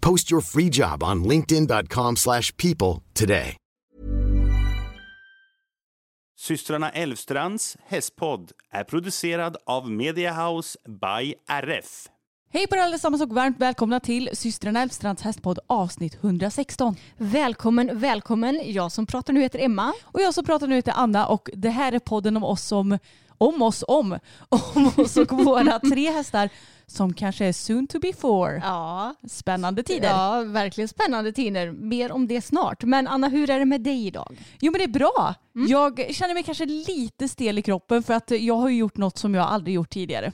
Post your free job on linkedin.com/people slash people today. Systrarna Elvstrands hästpodd är producerad av Mediahouse by RF. Hej på er allesammans och varmt välkomna till systrarna Elfstrands hästpodd avsnitt 116. Välkommen, välkommen. Jag som pratar nu heter Emma. Och jag som pratar nu heter Anna och det här är podden om oss som om oss om, om oss och våra tre hästar som kanske är soon to be four. Ja, Spännande tider. ja, verkligen spännande tider. Mer om det snart. Men Anna, hur är det med dig idag? Jo men det är bra. Jag känner mig kanske lite stel i kroppen för att jag har gjort något som jag aldrig gjort tidigare.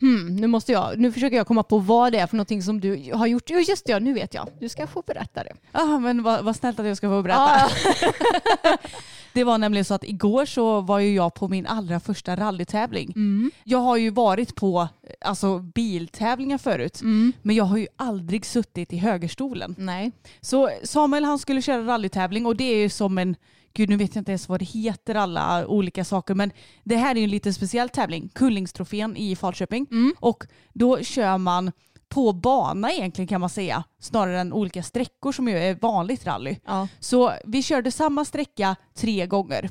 Hmm, nu, måste jag, nu försöker jag komma på vad det är för någonting som du har gjort. Jo, just det, ja, nu vet jag. Du ska få berätta det. Ja men vad, vad snällt att jag ska få berätta. Det var nämligen så att igår så var ju jag på min allra första rallytävling. Jag har ju varit på alltså, biltävlingar förut men jag har ju aldrig suttit i högerstolen. Nej. Så Samuel han skulle köra rallytävling och det är ju som en, gud nu vet jag inte ens vad det heter alla olika saker men det här är ju en lite speciell tävling, Kullingstrofén i Falköping och då kör man på bana egentligen kan man säga snarare än olika sträckor som ju är vanligt rally. Ja. Så vi körde samma sträcka tre gånger.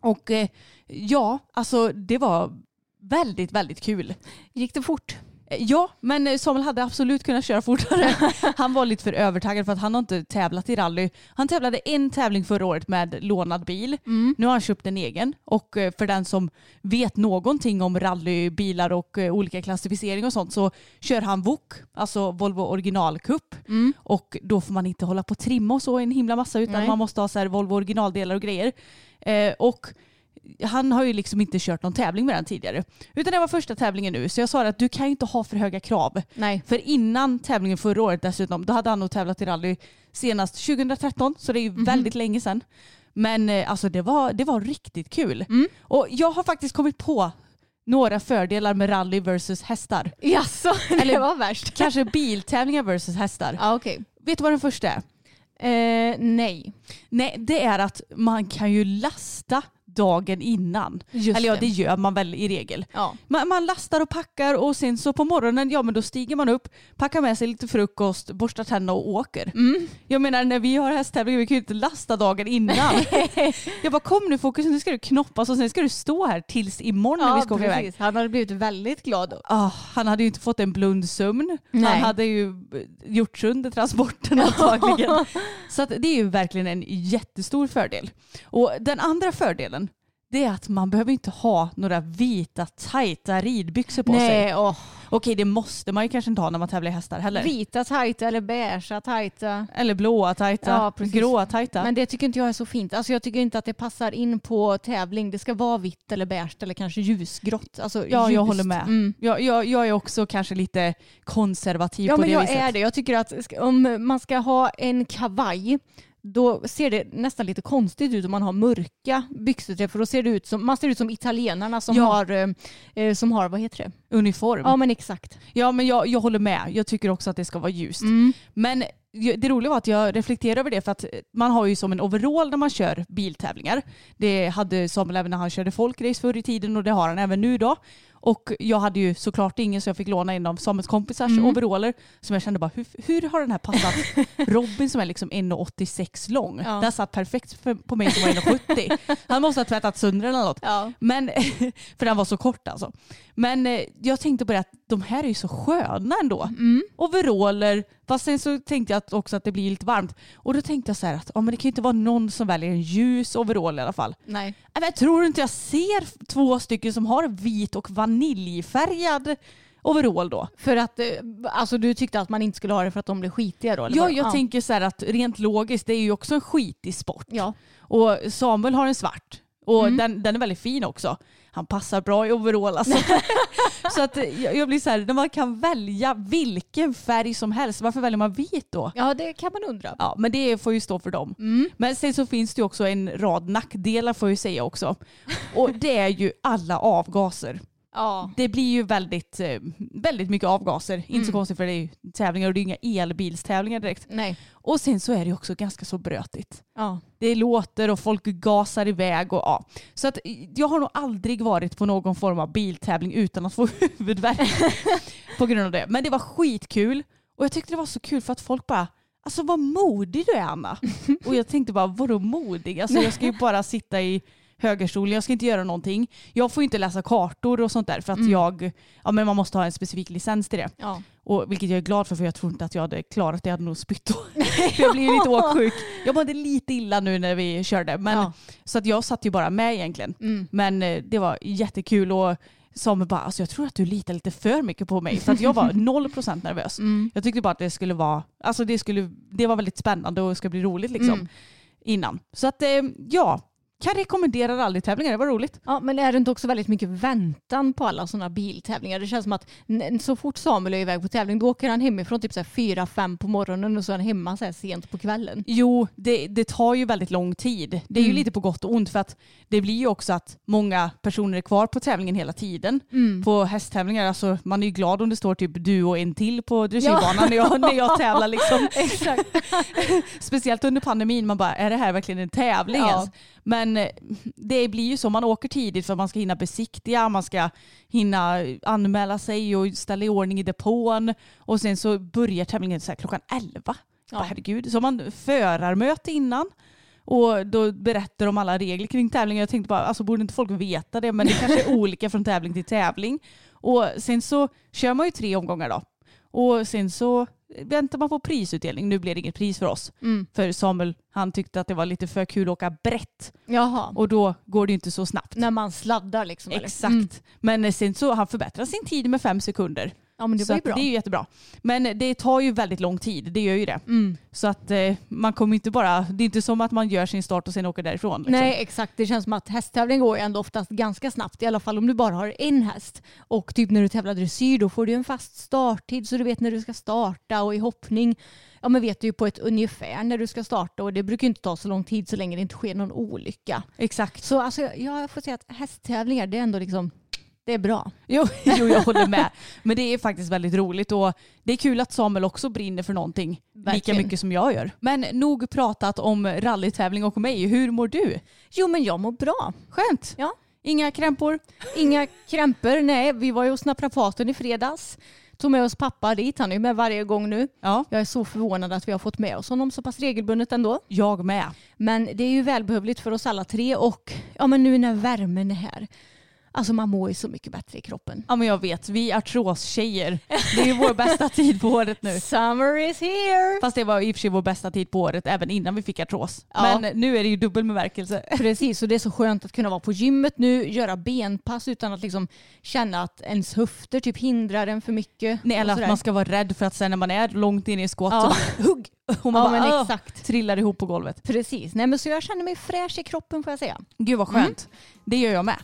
Och eh, ja, alltså det var väldigt, väldigt kul. Gick det fort? Eh, Ja, men eh, Samuel hade absolut kunnat köra fortare. Han var lite för övertaggad för att han har inte tävlat i rally. Han tävlade en tävling förra året med lånad bil. Nu har han köpt en egen och eh, för den som vet någonting om rallybilar och olika klassificering och sånt så kör han VOK, alltså Volvo originalkupp. Och då får man inte hålla på och trimma och så en himla massa utan Nej. man måste ha så Volvo originaldelar och grejer. Och han har ju liksom inte kört någon tävling med den tidigare. Utan det var första tävlingen nu. Så jag sa att du kan ju inte ha för höga krav. Nej. För innan tävlingen förra året dessutom, då hade han nog tävlat i rally senast 2013. Så det är ju väldigt länge sedan. Men eh, alltså det var, det var riktigt kul. Och jag har faktiskt kommit på några fördelar med rally versus hästar. Jaså, det Eller- var värst. Kanske biltävlingar versus hästar. Ja, okej. Vet du vad den första är? Eh, nej. Nej, det är att man kan ju lasta dagen innan. Just Eller ja, det. det gör man väl i regel. Ja. Man, man lastar och packar och sen så på morgonen, ja men då stiger man upp, packar med sig lite frukost, borstar tänderna och åker. Mm. Jag menar när vi har hästtävling, vi kan ju inte lasta dagen innan. jag bara kom nu Fokus, nu ska du knoppas och sen ska du stå här tills imorgon när vi ska åka iväg. Han hade blivit väldigt glad. då. Ah, han hade ju inte fått en blund sömn. Nej. Han hade ju gjort sönder transporten antagligen. Så att det är ju verkligen en jättestor fördel. Och den andra fördelen det är att man behöver inte ha några vita tajta ridbyxor på sig. Nej, åh. Okej det måste man ju kanske inte ha när man tävlar i hästar heller. Vita tajta eller beigea tajta. Eller blåa tajta, Ja, precis. gråa tajta. Men det tycker inte jag är så fint. Alltså jag tycker inte att det passar in på tävling. Det ska vara vitt eller beige eller kanske ljusgrått. Alltså ja, jag ljust. håller med. Mm. Jag, jag, jag är också kanske lite konservativ Ja på men det jag viset. är det. Jag tycker att om man ska ha en kavaj då ser det nästan lite konstigt ut om man har mörka byxor för då ser det ut som, man ser ut som italienarna som Ja. har, eh, eh, som har, vad heter det? Uniform. Ja men exakt. Ja men jag, jag håller med. Jag tycker också att det ska vara ljust. Mm. Men det roliga var att jag reflekterade över det för att man har ju som en overall när man kör biltävlingar. Det hade Samuel även när han körde folkrace förr i tiden och det har han även nu då. Och jag hade ju såklart ingen så jag fick låna en av Samuels kompisars Mm. overaller som jag kände bara hur, hur har den här passat Robin som är liksom 1,86 lång. Ja. Den satt perfekt för, på mig som var 1,70. Han måste ha tvättat sönder den eller något. Ja. Men, för den var så kort alltså. Men eh, jag tänkte på det att de här är ju så sköna ändå. Overaller, fast sen så tänkte jag också att det blir lite varmt. Och då tänkte jag så här att ja, men det kan ju inte vara någon som väljer en ljus overall i alla fall. Nej. Men jag tror inte jag ser två stycken som har vit och vaniljfärgad overall då. För att eh, alltså, du tyckte att man inte skulle ha det för att de blir skitiga då? eller Ja, jag tänker så här att rent logiskt, det är ju också en skitig sport. Ja. Och Samuel har en svart. Och Mm. den, den är väldigt fin också. Han passar bra i overall alltså. så att jag blir så här, när man kan välja vilken färg som helst, varför väljer man vit då? ja, det kan man undra. Ja, men det får ju stå för dem. Mm. Men sen så finns det ju också en rad nackdelar får jag ju säga också. Och det är ju alla avgaser. Ja. Det blir ju väldigt, eh, väldigt mycket avgaser. Inte Mm. så konstigt för det är ju tävlingar och det är inga elbilstävlingar direkt. Nej. Och sen så är det också ganska så brötigt. Ja. Det låter och folk gasar iväg och ja. Så att jag har nog aldrig varit på någon form av biltävling utan att få huvudvärk på grund av det. Men det var skitkul och jag tyckte det var så kul för att folk bara Alltså vad modig du är Anna. Och jag tänkte bara vadå modig? Alltså jag ska ju bara sitta i högerstolen, jag ska inte göra någonting. Jag får inte läsa kartor och sånt där för att jag, ja men man måste ha en specifik licens till det. Ja. Och, vilket jag är glad för för jag tror inte att jag hade klarat det. Jag hade nog spytt då. jag blev lite åksjuk. Jag mådde lite illa nu när vi körde. Men, Ja. Så att jag satt ju bara med egentligen. Mm. Men eh, det var jättekul och Samuel bara, alltså jag tror att du litar lite för mycket på mig. För att jag var 0% nervös. Mm. Jag tyckte bara att det skulle vara, alltså det, skulle, det var väldigt spännande och ska bli roligt liksom. Mm. Innan. Så att eh, ja, kan rekommendera rallytävlingar, det var roligt. Ja, men är det inte också väldigt mycket väntan på alla sådana biltävlingar? Det känns som att så fort Samuel är iväg på tävling då åker han hemifrån typ så här fyra, fem på morgonen och så är han hemma så här sent på kvällen. Jo, det, det tar ju väldigt lång tid. Det är ju Mm. lite på gott och ont för att det blir ju också att många personer är kvar på tävlingen hela tiden. Mm. På hästtävlingar, alltså man är ju glad om det står typ du och en till på dressyrbanan när, jag, när jag tävlar liksom. Exakt. Speciellt under pandemin, man bara är det här verkligen en tävling Ja. ens? Men eh, det blir ju så, man åker tidigt för att man ska hinna besiktiga, man ska hinna anmäla sig och ställa i ordning i depån och sen så börjar tävlingen så klockan 11. Ja. Ja. Herregud, så har man förarmöte innan och då berättar de alla regler kring tävlingen. Jag tänkte bara, alltså borde inte folk veta det? Men det kanske är olika från tävling till tävling. Och sen så kör man ju tre omgångar då. Och sen så väntar man på prisutdelning. Nu blir det inget pris för oss. Mm. För Samuel, han tyckte att det var lite för kul att åka brett. Jaha. Och då går det ju inte så snabbt. När man sladdar liksom. eller? Exakt. Mm. Men sen så han förbättrat sin tid med fem sekunder. Ja men det så var ju bra. det är ju jättebra. Men det tar ju väldigt lång tid, det gör ju det. Mm. Så att eh, man kommer inte bara, det är inte som att man gör sin start och sen åker därifrån. Liksom. Nej exakt, det känns som att hästtävling går ju ändå oftast ganska snabbt. I alla fall om du bara har en häst. Och typ när du tävlar dressyr då får du en fast starttid så du vet när du ska starta och i hoppning ja men vet du ju på ett ungefär när du ska starta och det brukar inte ta så lång tid så länge det inte sker någon olycka. Exakt. Så alltså, ja, jag får säga att hästtävlingar det är ändå liksom, det är bra. Jo, jo, jag håller med. Men det är faktiskt väldigt roligt och det är kul att Samuel också brinner för någonting lika Verkligen. mycket som jag gör. Men nog pratat om rallytävling och mig. Hur mår du? Jo men jag mår bra. Skönt. Ja. Inga krämpor? Inga krämpor, nej. Vi var ju hos naprapaten i fredags. Tog med oss pappa dit, han är ju med varje gång nu. Ja, Jag är så förvånad att vi har fått med oss honom så pass regelbundet ändå. jag med. Men det är ju välbehövligt för oss alla tre och ja, men nu när värmen är här. Alltså man mår ju så mycket bättre i kroppen. Ja men jag vet, vi artros-tjejer. Det är ju vår bästa tid på året nu. Summer is here! Fast det var i och för sig vår bästa tid på året även innan vi fick artros. Ja. Men nu är det ju dubbel bemärkelse. Precis, och det är så skönt att kunna vara på gymmet nu, göra benpass utan att liksom känna att ens höfter typ hindrar en för mycket. Nej, eller att man ska vara rädd för att sen när man är långt inne i skott Ja. så hugg! Och man Ja bara, exakt. trillar ihop på golvet. Precis, nej men så jag känner mig fräsch i kroppen får jag säga. Gud vad skönt. Det gör jag med.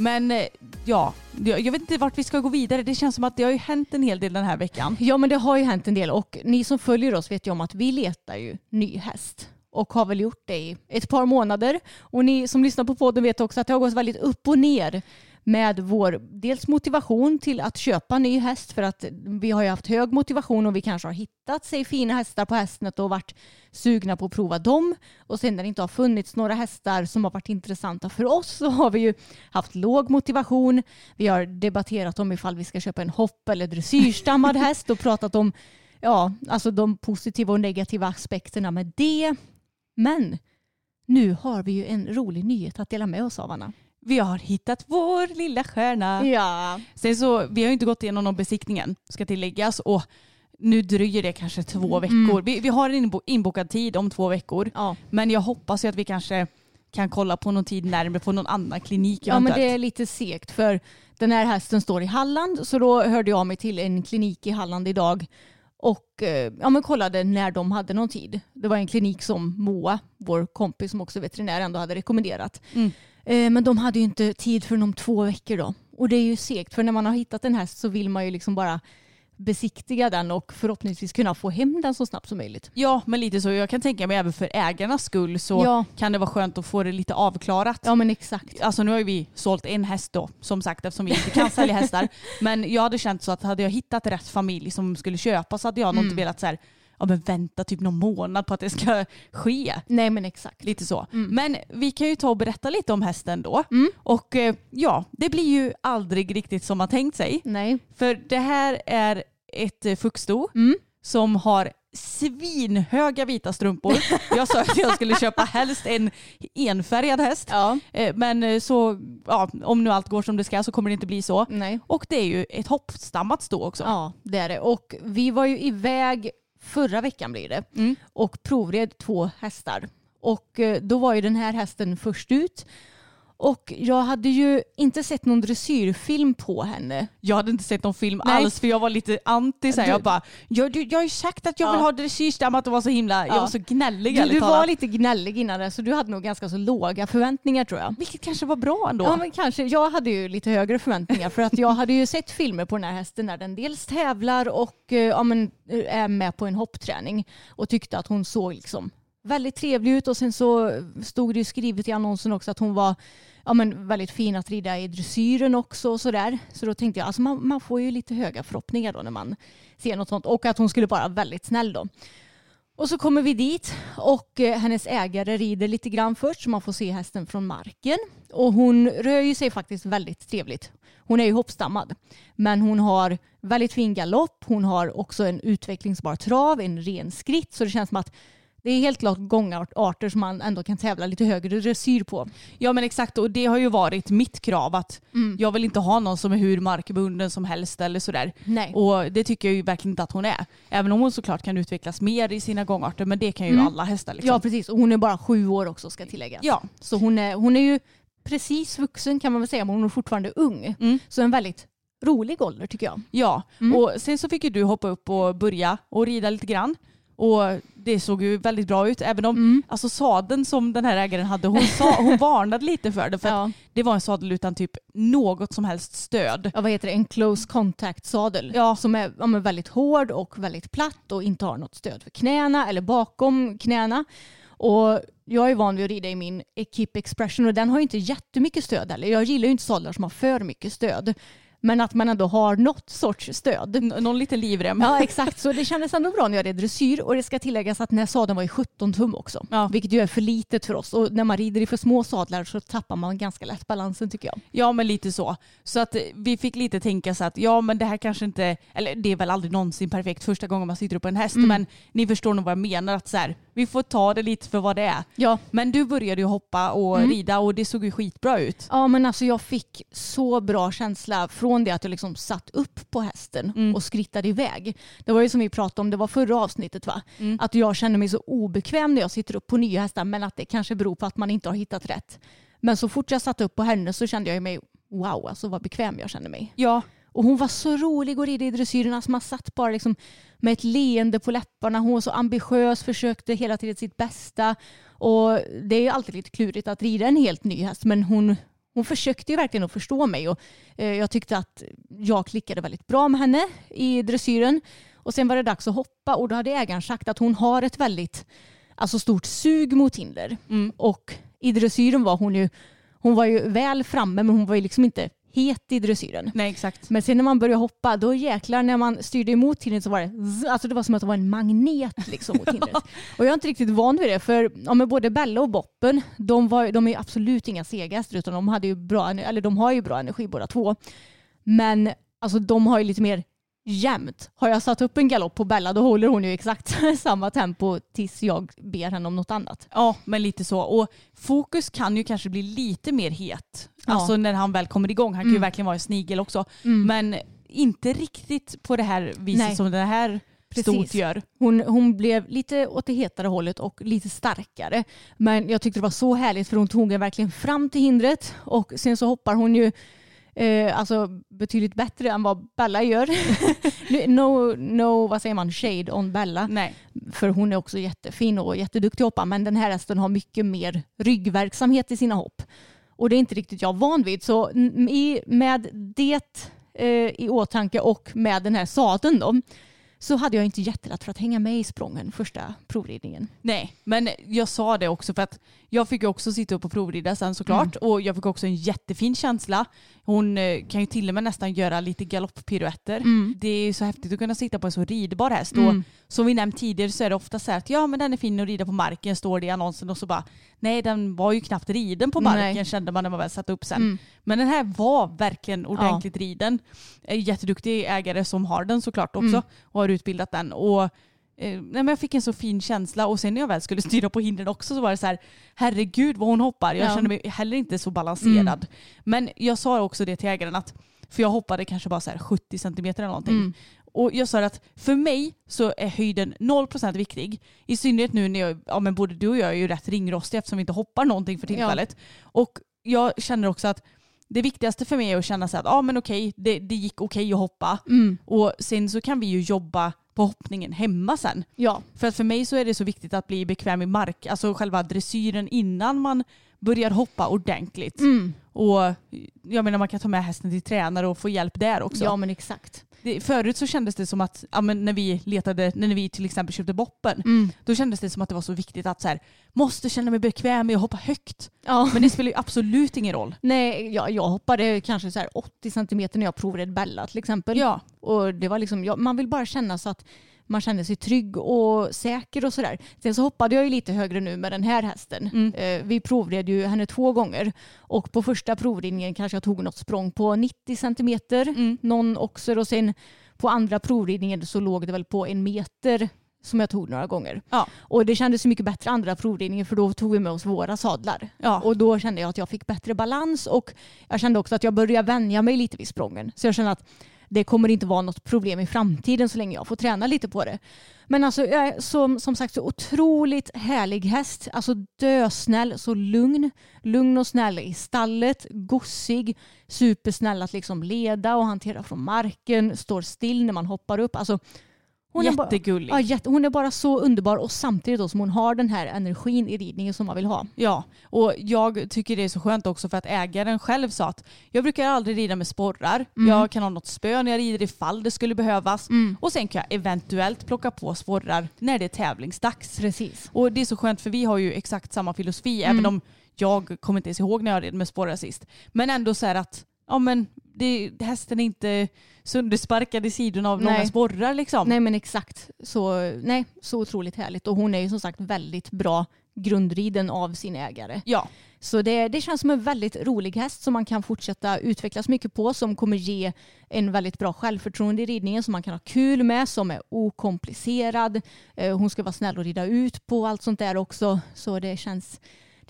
Men eh, ja, jag jag vet inte vart vi ska gå vidare. Det känns som att det har ju hänt en hel del den här veckan. Ja men det har ju hänt en del och ni som följer oss vet ju om att vi letar ju ny häst och har väl gjort det i ett par månader. Och ni som lyssnar på podden vet också att det har gått väldigt upp och ner med vår dels motivation till att köpa ny häst för att vi har ju haft hög motivation och vi kanske har hittat sig fina hästar på hästnet och varit sugna på att prova dem och sen när det inte har funnits några hästar som har varit intressanta för oss så har vi ju haft låg motivation. Vi har debatterat om ifall vi ska köpa en hopp eller dressyrstammad häst och pratat om ja, alltså de positiva och negativa aspekterna med det. Men nu har vi ju en rolig nyhet att dela med oss av Anna. Vi har hittat vår lilla stjärna. Ja. Sen så, vi har ju inte gått igenom någon besiktningen ska tilläggas och nu dröjer det kanske två veckor. Vi, vi har en inbo- inbokad tid om två veckor. Ja. Men jag hoppas ju att vi kanske kan kolla på någon tid närmare på någon annan klinik ja, men det är lite segt för den här hästen står i Halland så då hörde jag mig till en klinik i Halland idag och eh, ja, men kollade när de hade någon tid. Det var en klinik som Moa, vår kompis som också är veterinär, ändå hade rekommenderat. Mm. Eh, Men de hade ju inte tid för om två veckor då. Och det är ju segt för när man har hittat en häst så vill man ju liksom bara besiktiga den och förhoppningsvis kunna få hem den så snabbt som möjligt. Ja, men lite så. Jag kan tänka mig även för ägarnas skull så Ja. kan det vara skönt att få det lite avklarat. Ja men exakt. Alltså nu har ju vi sålt en häst då, som sagt eftersom vi inte kan sälja hästar. Men jag hade känt så att hade jag hittat rätt familj som skulle köpa så hade jag nog inte velat så här, ja men vänta typ någon månad på att det ska ske. Nej men exakt. Lite så. Men vi kan ju ta och berätta lite om hästen då. Mm. Och eh, ja, det blir ju aldrig riktigt som man tänkt sig. Nej. För det här är ett eh, fuxsto Mm. som har svinhöga vita strumpor. Jag sa att jag skulle köpa helst en enfärgad häst. Ja. Eh, Men så, ja, om nu allt går som det ska så kommer det inte bli så. Nej. Och det är ju ett hoppstammat stå också. Ja, det är det. Och vi var ju iväg förra veckan blir det Mm. och provred två hästar. Och eh, då var ju den här hästen först ut. Och jag hade ju inte sett någon dressyrfilm på henne. Jag hade inte sett någon film Nej. alls för jag var lite anti. Så här. Du- Jag bara, jag, du, jag har ju sagt att jag Ja. vill ha dressyrstammat och var så himla, jag Ja. var så gnällig Du, du var lite gnällig innan det så du hade nog ganska så låga förväntningar tror jag. Vilket kanske var bra ändå. Ja men kanske. Jag hade ju lite högre förväntningar för att jag hade ju sett filmer på den här hästen när den dels tävlar och eh, ja, men, eh, är med på en hoppträning och tyckte att hon såg liksom väldigt trevlig ut och sen så stod det ju skrivet i annonsen också att hon var ja, men, väldigt fin att rida i dressyren också och sådär. Så då tänkte jag alltså man, man får ju lite höga förhoppningar då när man ser något sånt och att hon skulle vara väldigt snäll då. Och så kommer vi dit och eh, hennes ägare rider lite grann först så man får se hästen från marken. Och hon rör ju sig faktiskt väldigt trevligt. Hon är ju hoppstammad. Men hon har väldigt fin galopp. Hon har också en utvecklingsbar trav, en ren skritt. Så det känns som att det är helt klart gångarter som man ändå kan tävla lite högre dressyr på. Ja men exakt och det har ju varit mitt krav att Mm. jag vill inte ha någon som är hur markbunden som helst eller sådär. Nej. Och det tycker jag ju verkligen inte att hon är. Även om hon såklart kan utvecklas mer i sina gångarter men det kan ju Mm. alla hästar liksom. Ja precis och hon är bara sju år också ska tilläggas. Ja. Så hon är, hon är ju precis vuxen kan man väl säga men hon är fortfarande ung. Mm. Så en väldigt rolig ålder tycker jag. Ja, Mm. och sen så fick ju du hoppa upp och börja och rida lite grann. Och det såg ju väldigt bra ut. Även om Mm. alltså sadeln som den här ägaren hade, hon, sa, hon varnade lite för det. För Ja. det var en sadel utan typ något som helst stöd. ja, vad heter det, en close contact sadel Ja. som är, ja, väldigt hård och väldigt platt och inte har något stöd för knäna eller bakom knäna. Och jag är van vid att rida i min Equip Expression och den har ju inte jättemycket stöd heller. Jag gillar ju inte sadlar som har för mycket stöd. Men att man ändå har något sorts stöd. Någon liten livrem. Ja exakt, så det kändes ändå bra när jag red dressyr och det ska tilläggas att den här sadeln var i 17 tum också. Ja. Vilket ju är för litet för oss och när man rider i för små sadlar så tappar man ganska lätt balansen tycker jag. Ja men lite så. Så att vi fick lite tänka så att ja men det här kanske inte, eller det är väl aldrig någonsin perfekt första gången man sitter upp på en häst Mm. men ni förstår nog vad jag menar att så här, vi får ta det lite för vad det är. Ja. Men du började ju hoppa och Mm. rida och det såg ju skitbra ut. Ja men alltså jag fick så bra känsla från det att jag liksom satt upp på hästen Mm. och skrittade iväg. Det var ju som vi pratade om, det var förra avsnittet va? Mm. Att jag känner mig så obekväm när jag sitter upp på nya hästar men att det kanske beror på att man inte har hittat rätt. Men så fort jag satt upp på henne så kände jag mig wow alltså vad bekväm jag kände mig. Ja, Och hon var så rolig att rida i dressyren. Alltså man satt bara liksom med ett leende på läpparna. Hon var så ambitiös, försökte hela tiden sitt bästa. Och det är ju alltid lite klurigt att rida en helt ny häst. Men hon, hon försökte ju verkligen att förstå mig. Och eh, jag tyckte att jag klickade väldigt bra med henne i dressyren. Och sen var det dags att hoppa och då hade ägaren sagt att hon har ett väldigt alltså stort sug mot hinder. Mm. Och i dressyren var hon ju hon var ju väl framme men hon var ju liksom inte het i dressyren. Nej exakt. Men sen när man började hoppa, då jäklar när man styrde emot hindret så var det, zzz, alltså det var som att det var en magnet liksom mot hindret. Och jag är inte riktigt van vid det för ja, men både Bella och Boppen, de, var, de är absolut inga segast utan de, hade ju bra, eller de har ju bra energi båda två. Men alltså de har ju lite mer jämnt. Har jag satt upp en galopp på Bella då håller hon ju exakt samma tempo tills jag ber henne om något annat. Ja, men lite så. Och fokus kan ju kanske bli lite mer het. Ja. Alltså när han väl kommer igång. Han kan ju Mm. verkligen vara en snigel också. Mm. Men inte riktigt på det här viset Nej. som det här Precis. stort gör. Hon, hon blev lite åt det hetare hållet och lite starkare. Men jag tyckte det var så härligt för hon tog en verkligen fram till hindret och sen så hoppar hon ju eh, alltså betydligt bättre än vad Bella gör. No, no, vad säger man, shade on Bella. Nej. För hon är också jättefin och jätteduktig hoppa men den här hästen har mycket mer ryggverksamhet i sina hopp. Och det är inte riktigt jag van vid. Så i, med det eh, i åtanke och med den här sadeln då så hade jag inte jättelätt för att hänga med i sprången första provridningen. Nej, men jag sa det också för att jag fick också sitta upp och provrida sen såklart Mm. och jag fick också en jättefin känsla. Hon eh, kan ju till och med nästan göra lite galopppiruetter. Mm. Det är ju så häftigt att kunna sitta på en så ridbar häst. Mm. Och som vi nämnt tidigare så är det ofta så här att ja men den är fin att rida på marken står det i annonsen och så bara nej den var ju knappt riden på marken Nej. kände man när man väl satte upp sen. Mm. Men den här var verkligen ordentligt riden. En jätteduktig ägare som har den såklart också Mm. och har utbildat den. Och, eh, nej, men jag fick en så fin känsla och sen när jag väl skulle styra på hindren också så var det så här herregud vad hon hoppar. Jag Ja. kände mig heller inte så balanserad. Men jag sa också det till ägaren att för jag hoppade kanske bara så här 70 centimeter eller någonting. Mm. Och jag sa att för mig så är höjden 0% viktig. I synnerhet nu när jag, ja men både du och jag är ju rätt ringrostiga eftersom vi inte hoppar någonting för tillfället. Och jag känner också att det viktigaste för mig är att känna så att ja men okej, det, det gick okej att hoppa. Mm. Och sen så kan vi ju jobba på hoppningen hemma sen. Ja, För att för mig så är det så viktigt att bli bekväm i mark, alltså själva dressyren innan man börjar hoppa ordentligt. mm. Och jag menar man kan ta med hästen till tränare och få hjälp där också. ja men exakt. Det, förut så kändes det som att, ja, men när vi letade, när vi till exempel köpte boppen, Mm. då kändes det som att det var så viktigt att så här, måste känna mig bekväm med att hoppa högt. Ja. Men det spelar ju absolut ingen roll. Nej, jag, jag hoppade kanske så här 80 centimeter när jag provade Bella till exempel. Ja, Och det var liksom, ja, man vill bara känna så att man känner sig trygg och säker och sådär. Sen så hoppade jag ju lite högre nu med den här hästen. Mm. Eh, vi provred ju henne två gånger och på första provridningen kanske jag tog något språng på 90 centimeter, Mm. någon oxer och sen på andra provridningen så låg det väl på en meter som jag tog några gånger. Ja. Och det kändes så mycket bättre andra provridningen för då tog vi med oss våra sadlar. ja. Och då kände jag att jag fick bättre balans och jag kände också att jag började vänja mig lite vid sprången. Så jag kände att det kommer inte vara något problem i framtiden så länge jag får träna lite på det. Men alltså jag är som, som sagt så otroligt härlig häst. Alltså dösnäll, så lugn. Lugn och snäll i stallet, gossig, supersnäll att liksom leda och hantera från marken, står still när man hoppar upp. Alltså, hon är bara- Jättegullig. Ja, jätte, hon är bara så underbar och samtidigt då som hon har den här energin i ridningen som man vill ha. Ja, och jag tycker det är så skönt också för att ägaren själv sa att jag brukar aldrig rida med sporrar. Mm. Jag kan ha något spö när jag rider ifall det skulle behövas. Och sen kan jag eventuellt plocka på sporrar när det är tävlingsdags. Precis. Och det är så skönt för vi har ju exakt samma filosofi Mm. även om jag kommer inte ens ihåg när jag red med sporrar sist. Men ändå så här att ja, men det, hästen är inte söndersparkad i sidorna av Nej. långa sporrar liksom. Nej men exakt. Så, nej, så otroligt härligt. Och hon är ju som sagt väldigt bra grundriden av sin ägare. Ja, Så det, det känns som en väldigt rolig häst som man kan fortsätta utvecklas mycket på som kommer ge en väldigt bra självförtroende i ridningen som man kan ha kul med som är okomplicerad. Eh, Hon ska vara snäll att rida ut på allt sånt där också. Så det känns,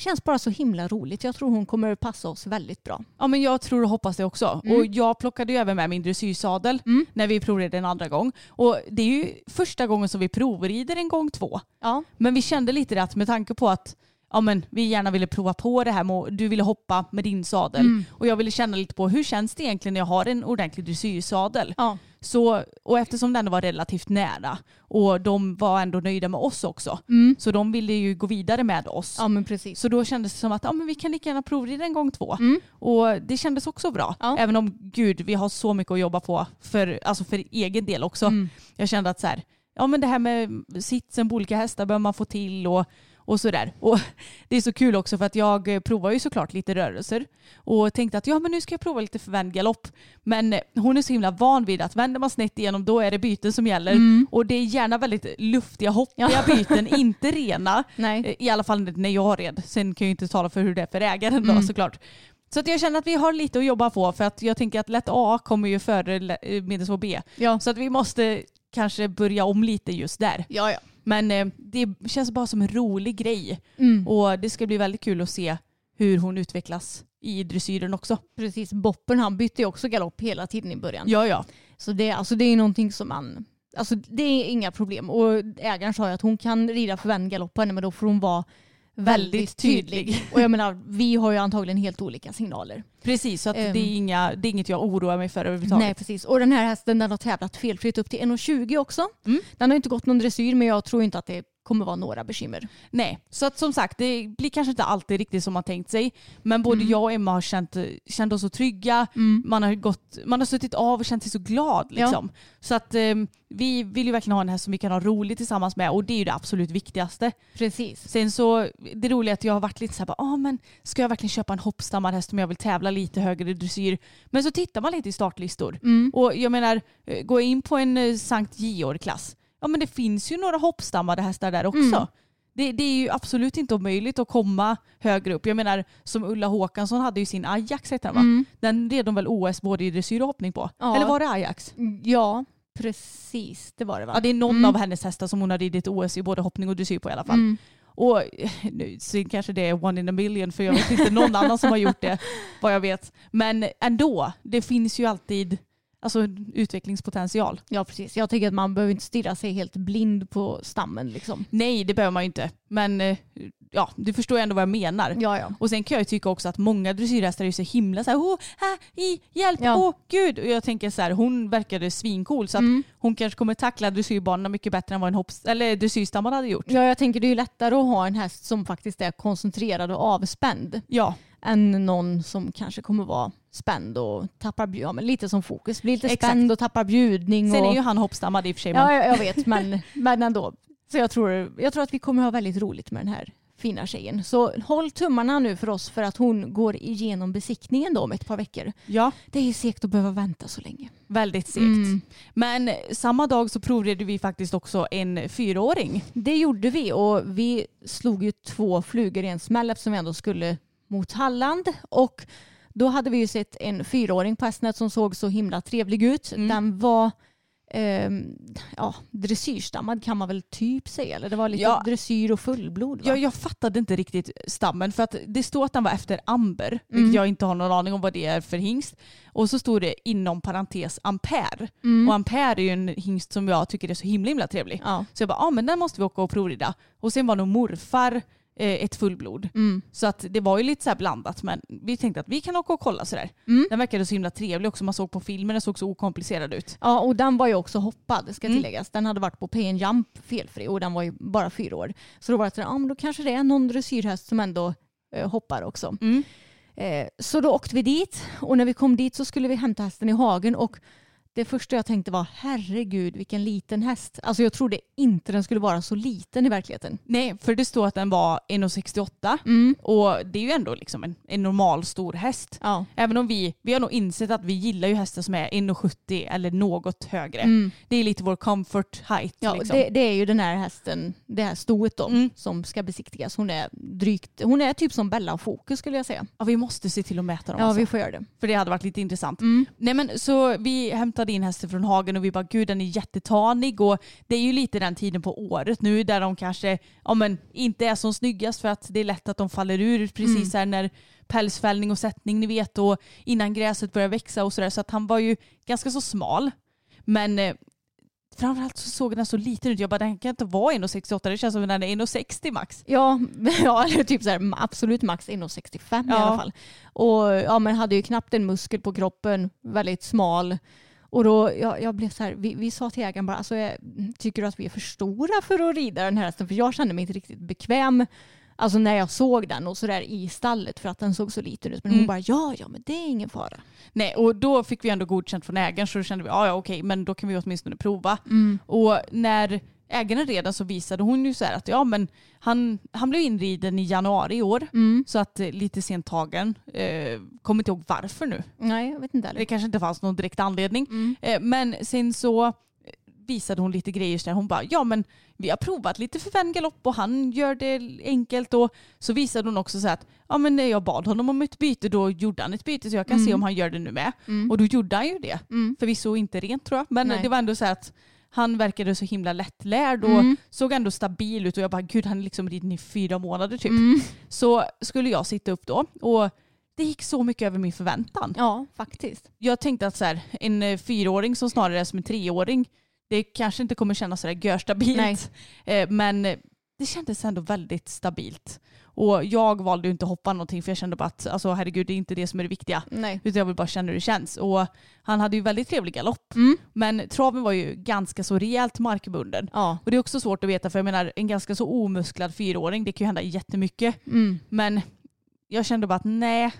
känns bara så himla roligt. Jag tror hon kommer passa oss väldigt bra. Ja men jag tror och hoppas det också. Och jag plockade ju även med min dressyrsadel Mm. när vi provred en andra gång. Och det är ju första gången som vi provrider en gång två. Ja. Men vi kände lite att med tanke på att ja, men vi gärna ville prova på det här med att du ville hoppa med din sadel Mm. och jag ville känna lite på hur känns det egentligen när jag har en ordentlig dressyrsadel. Ja. Så, och eftersom den var relativt nära och de var ändå nöjda med oss också Mm. så de ville ju gå vidare med oss. ja men precis. Så då kändes det som att ja, men vi kan lika gärna provrida en gång två. Mm. Och det kändes också bra. Ja. Även om gud, vi har så mycket att jobba på för, alltså för egen del också. Mm. Jag kände att så här, ja men det här med sitsen på olika hästar behöver man få till och, och sådär. Och det är så kul också för att jag eh, provar ju såklart lite rörelser och tänkte att ja men nu ska jag prova lite förvänd galopp. Men eh, hon är så himla van vid att vänder man snett igenom då är det byten som gäller och det är gärna väldigt luftiga hoppiga byten, inte rena. Nej. Eh, I alla fall när jag red. Sen kan jag ju inte tala för hur det är för ägaren då såklart. Så att jag känner att vi har lite att jobba på för att jag tänker att lätt A kommer ju före medelsvår B. Ja. Så att vi måste kanske börja om lite just där. Ja, ja. Men eh, det känns bara som en rolig grej. Mm. Och det ska bli väldigt kul att se hur hon utvecklas i dressyren också. Precis, Boppen han bytte ju också galopp hela tiden i början. Ja, ja. Så det, alltså, det är någonting som man... Alltså det är inga problem. Och ägaren sa ju att hon kan rida förvänd galopp på henne men då får hon vara väldigt, tydlig. Och jag menar, vi har ju antagligen helt olika signaler. Precis, så att Ehm. det, är inga, det är inget jag oroar mig för överhuvudtaget. Nej, precis. Och den här hästen den har tävlat felfritt upp till 1,20 också. Mm. Den har inte gått någon dressyr men jag tror inte att det kommer vara några bekymmer. Nej, så att som sagt det blir kanske inte alltid riktigt som man tänkt sig. Men både jag och Emma har känt, känt oss så trygga. Man, har gått, man har suttit av och känt sig så glad. Liksom. Så att eh, vi vill ju verkligen ha en häst som vi kan ha roligt tillsammans med och det är ju det absolut viktigaste. Precis. Sen så, det roliga är att jag har varit lite så här, bara, ah, men ska jag verkligen köpa en hoppstammad häst om jag vill tävla lite högre i dressyr? Men så tittar man lite i startlistor. Och jag menar, eh, gå in på en eh, Sankt Georg-klass. Ja men det finns ju några hoppstammade hästar där också. Det, det är ju absolut inte omöjligt att komma högre upp. Jag menar som Ulla Håkansson hade ju sin Ajax heter den va? Den red de väl OS både i dressyr och hoppning på? Ja. Eller var det Ajax? Ja, precis. Det var det va? Ja det är någon av hennes hästar som hon har ridit OS i både hoppning och dressyr på i alla fall. Mm. Och eh, nu så kanske det är one in a million för jag vet inte någon annan som har gjort det vad jag vet. Men ändå, det finns ju alltid alltså, utvecklingspotential. Ja, precis. Jag tycker att man behöver inte stirra sig helt blind på stammen. Liksom. Nej det behöver man ju inte. Men eh, ja, du förstår ändå vad jag menar. Ja, ja. Och sen kan jag ju tycka också att många dressyrhästar är ju så himla så här, oh, ah, i, hjälp, Ja. åh gud. Och jag tänker så här, hon verkade svincool så att Mm. hon kanske kommer tackla dressyrbanorna mycket bättre än vad en hopps eller hade gjort. Ja, jag tänker det är ju lättare att ha en häst som faktiskt är koncentrerad och avspänd Ja, än någon som kanske kommer vara spänd och tappar bjud, ja, men lite som fokus. Blir lite Exakt. spänd och tappar bjudning. sen och... är ju han hoppstammad i och för sig. Ja, jag, jag vet, men, men ändå. Så jag tror, jag tror att vi kommer ha väldigt roligt med den här fina tjejen. Så håll tummarna nu för oss för att hon går igenom besiktningen då om ett par veckor. ja, Det är segt att behöva vänta så länge. väldigt segt. Mm. Men samma dag så provredde vi faktiskt också en fyraåring. Det gjorde vi och vi slog ju två flugor i en smäll eftersom vi ändå skulle mot Halland. Och då hade vi ju sett en fyraåring på Hästnät som såg så himla trevlig ut. Mm. Den var ehm, ja, dressyrstammad kan man väl typ säga. Eller det var lite Ja. dressyr och fullblod. Va? Jag, jag fattade inte riktigt stammen för att det står att den var efter amber, Mm. vilket jag inte har någon aning om vad det är för hingst. Och så står det inom parentes ampere. Mm. Och ampere är ju en hingst som jag tycker är så himla himla trevlig. Ja. Så jag bara, ja ah, men den måste vi åka och provrida. Och sen var nog morfar eh, ett fullblod. Mm. Så att det var ju lite så här blandat men vi tänkte att vi kan åka och kolla sådär. Mm. Den verkade så himla trevlig också, man såg på filmen, den såg så okomplicerad ut. Ja, och den var ju också hoppad ska Mm. tilläggas. Den hade varit på and jump felfri och den var ju bara fyra år. Så då var det så ja men då kanske det är någon dressyrhäst som ändå eh, hoppar också. Mm. Eh, så då åkte vi dit och när vi kom dit så skulle vi hämta hästen i hagen och det första jag tänkte var herregud vilken liten häst. Alltså jag trodde inte den skulle vara så liten i verkligheten. Nej, för det står att den var 1,68 Mm. och det är ju ändå liksom en, en normal stor häst. Ja. Även om vi, vi har nog insett att vi gillar ju hästar som är 1,70 eller något högre. Mm. Det är lite vår comfort height. Ja, liksom. det, det är ju den här hästen, det här stoet då, Mm. som ska besiktigas. Hon är drygt, hon är typ som Bella och Fokus skulle jag säga. ja, vi måste se till att mäta dem Ja, alltså. vi får göra det. För det hade varit lite intressant. Mm. Nej men så vi hämtade in hästen från hagen och vi bara gud den är jättetanig och det är ju lite den tiden på året nu där de kanske ja, men, inte är som snyggast för att det är lätt att de faller ur precis här när pälsfällning och sättning ni vet och innan gräset börjar växa och sådär så att han var ju ganska så smal. Men eh, framförallt så såg den så liten ut. Jag bara den kan inte vara 1,68 det känns som den är 1,60 max. Ja, ja eller typ så här, absolut max 1,65 i Ja. alla fall. Och ja, men hade ju knappt en muskel på kroppen, väldigt smal. Och då, jag, jag blev så här, vi, vi sa till ägaren bara, alltså, jag, tycker du att vi är för stora för att rida den här hästen? För jag kände mig inte riktigt bekväm alltså när jag såg den och sådär i stallet för att den såg så liten ut. Men hon Mm. bara, ja, ja, men det är ingen fara. Nej och då fick vi ändå godkänt från ägaren så då kände vi ja ja okej men då kan vi åtminstone prova. Och när ägaren redan så visade hon ju så här att ja men han, han blev inriden i januari i år. Mm. Så att eh, lite sent tagen. Eh, kommer inte ihåg varför nu. Nej, jag vet inte Det heller. kanske inte fanns någon direkt anledning. Mm. Eh, men sen så eh, visade hon lite grejer där. Hon bara, ja men vi har provat lite för galopp och han gör det enkelt. Och så visade hon också så att ja, men när jag bad honom om ett byte då gjorde han ett byte så jag kan se Mm. om han gör det nu med. Mm. Och då gjorde han ju det. Mm. Förvisso inte rent tror jag, men Nej. det var ändå så här att han verkade så himla lättlärd och Mm. såg ändå stabil ut och jag bara gud han är liksom ridden i fyra månader typ. Mm. Så skulle jag sitta upp då och det gick så mycket över min förväntan. Ja, faktiskt. Jag tänkte att så här, en eh, fyraåring som snarare är som en treåring det kanske inte kommer kännas sådär görstabilt. Nej. Eh, men det kändes ändå väldigt stabilt. Och jag valde ju inte att hoppa någonting för jag kände bara att alltså, herregud det är inte det som är det viktiga. Nej. Utan jag vill bara känna hur det känns. Och han hade ju väldigt trevlig galopp. Mm. Men traven var ju ganska så rejält markbunden. Ja. Och det är också svårt att veta för jag menar en ganska så omusklad fyraåring det kan ju hända jättemycket. Mm. Men jag kände bara att nej,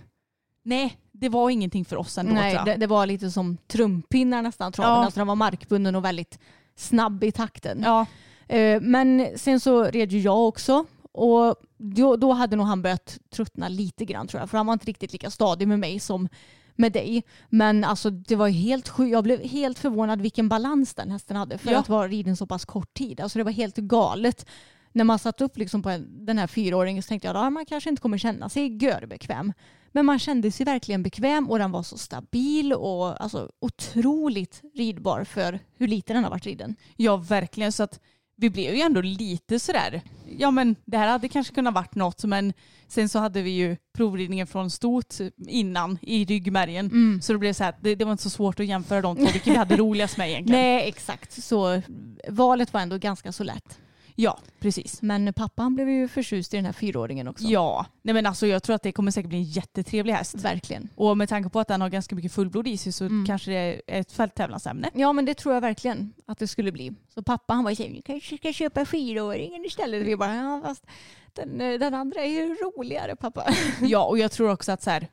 nej det var ingenting för oss ändå Nej, det, det var lite som trumpinnar nästan traven. Ja. Alltså den var markbunden och väldigt snabb i takten. Ja, Eh, Men sen så red ju jag också och då, då hade nog han börjat tröttna lite grann tror jag. För han var inte riktigt lika stadig med mig som med dig. Men alltså det var helt sjukt. Jag blev helt förvånad vilken balans den hästen hade för Ja. att vara riden så pass kort tid. Alltså det var helt galet. När man satt upp liksom på en, den här fyraåringen så tänkte jag att man kanske inte kommer känna sig görbekväm. Men man kände sig verkligen bekväm och den var så stabil och alltså, otroligt ridbar för hur lite den har varit riden. ja verkligen. Så att vi blev ju ändå lite sådär, ja men det här hade kanske kunnat varit något men sen så hade vi ju provridningen från stot innan i ryggmärgen. Så det blev så här, det, det var inte så svårt att jämföra de två, vilket vi hade roligast med egentligen. Nej, exakt. Så valet var ändå ganska så lätt. Ja, precis. Men pappan blev ju förtjust i den här fyraåringen också. Ja, nej men alltså jag tror att det kommer säkert bli en jättetrevlig häst. Verkligen. Och med tanke på att den har ganska mycket fullblod i sig så Mm. kanske det är ett fälttävlansämne. Ja men det tror jag verkligen att det skulle bli. Så pappa han var ju vi kanske ska köpa fyraåringen istället. Vi bara, ja fast den, eh, den andra är ju roligare pappa. Ja, och jag tror också att så här,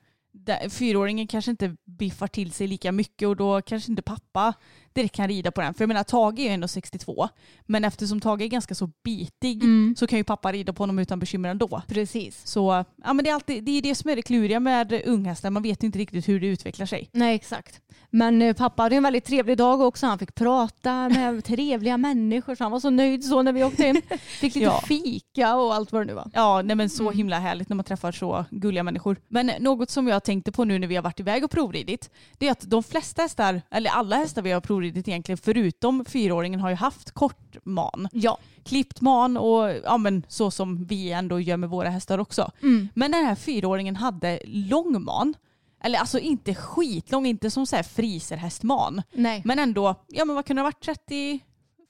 fyraåringen kanske inte biffar till sig lika mycket och då kanske inte pappa direkt kan rida på den. För jag menar Tage är ju ändå 62 men eftersom Tage är ganska så bitig Mm. så kan ju pappa rida på honom utan bekymmer ändå. Precis. Så ja, men det är alltid det, är det som är det kluriga med unghästar. Man vet inte riktigt hur det utvecklar sig. Nej exakt. Men eh, pappa hade en väldigt trevlig dag också. Han fick prata med trevliga människor så han var så nöjd så när vi åkte hem. Fick lite Ja. fika och allt vad det nu var. Ja, nej men så Mm. himla härligt när man träffar så gulliga människor. Men något som jag tänkte på nu när vi har varit iväg och provridit, det är att de flesta hästar, eller alla hästar vi har provridit egentligen, förutom fyraåringen har ju haft kort man. Ja. Klippt man och ja men så som vi ändå gör med våra hästar också. Mm. Men den här fyraåringen hade lång man. Eller alltså inte skitlång, inte som så här friserhästman. Nej. Men ändå, ja men vad kunde det ha varit? 30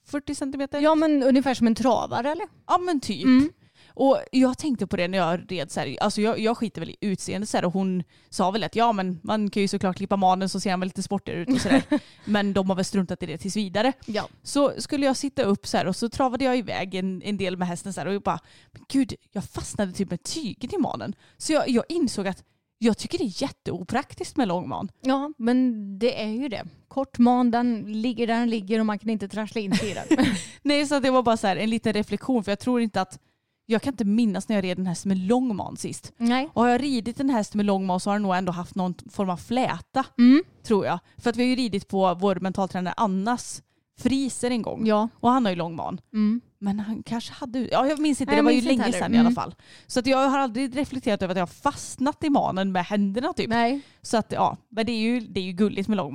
40 centimeter? Ja men ungefär som en travare eller? Ja men typ. Mm. Och jag tänkte på det när jag red så här, alltså jag, jag skiter väl i utseendet så här, och hon sa väl att ja men man kan ju såklart klippa manen så ser han väl lite sportigare ut och sådär. men de har väl struntat i det tills vidare. Ja. Så skulle jag sitta upp så här och så travade jag iväg en, en del med hästen så här och jag bara, men gud jag fastnade typ med tyget i manen. Så jag, jag insåg att jag tycker det är jätteopraktiskt med lång man. Ja men det är ju det. Kort man den ligger där den ligger och man kan inte trassla in i den. Nej så det var bara så här en liten reflektion för jag tror inte att jag kan inte minnas när jag red en häst med lång man sist. Nej. Och har jag ridit en häst med lång man så har den nog ändå haft någon form av fläta. Mm. Tror jag. För att vi har ju ridit på vår mentaltränare Annas friser en gång. Ja. Och han har ju lång man. Mm. Men han kanske hade, ja jag minns inte, Nej, det var ju länge heller. sedan i alla Mm. fall. Så att jag har aldrig reflekterat över att jag har fastnat i manen med händerna typ. Nej. Så att ja, men det är ju, det är ju gulligt med lång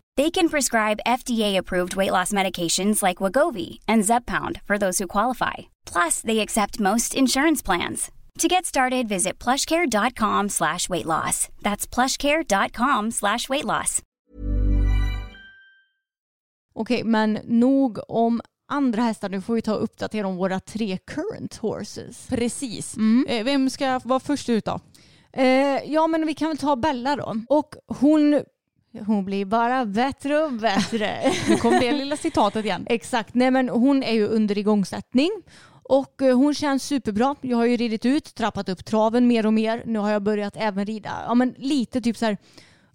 They can prescribe FDA-approved weight loss medications like Wagovi and Zepbound for those who qualify. Plus, they accept most insurance plans. To get started, visit plushcare.com slash weight loss. That's plushcare.com slash weight loss. Okej, men nog om andra hästar. Nu får vi ta och uppdatera om våra tre current horses. Precis. Mm. Eh, Vem ska vara först ut då? Eh, ja, men vi kan väl ta Bella då. Och hon, hon blir bara bättre och bättre. Nu kom det lilla citatet igen. Exakt. Nej, men hon är ju under igångsättning. Och eh, hon känns superbra. Jag har ju ridit ut, trappat upp traven mer och mer. Nu har jag börjat även rida ja, men lite typ så här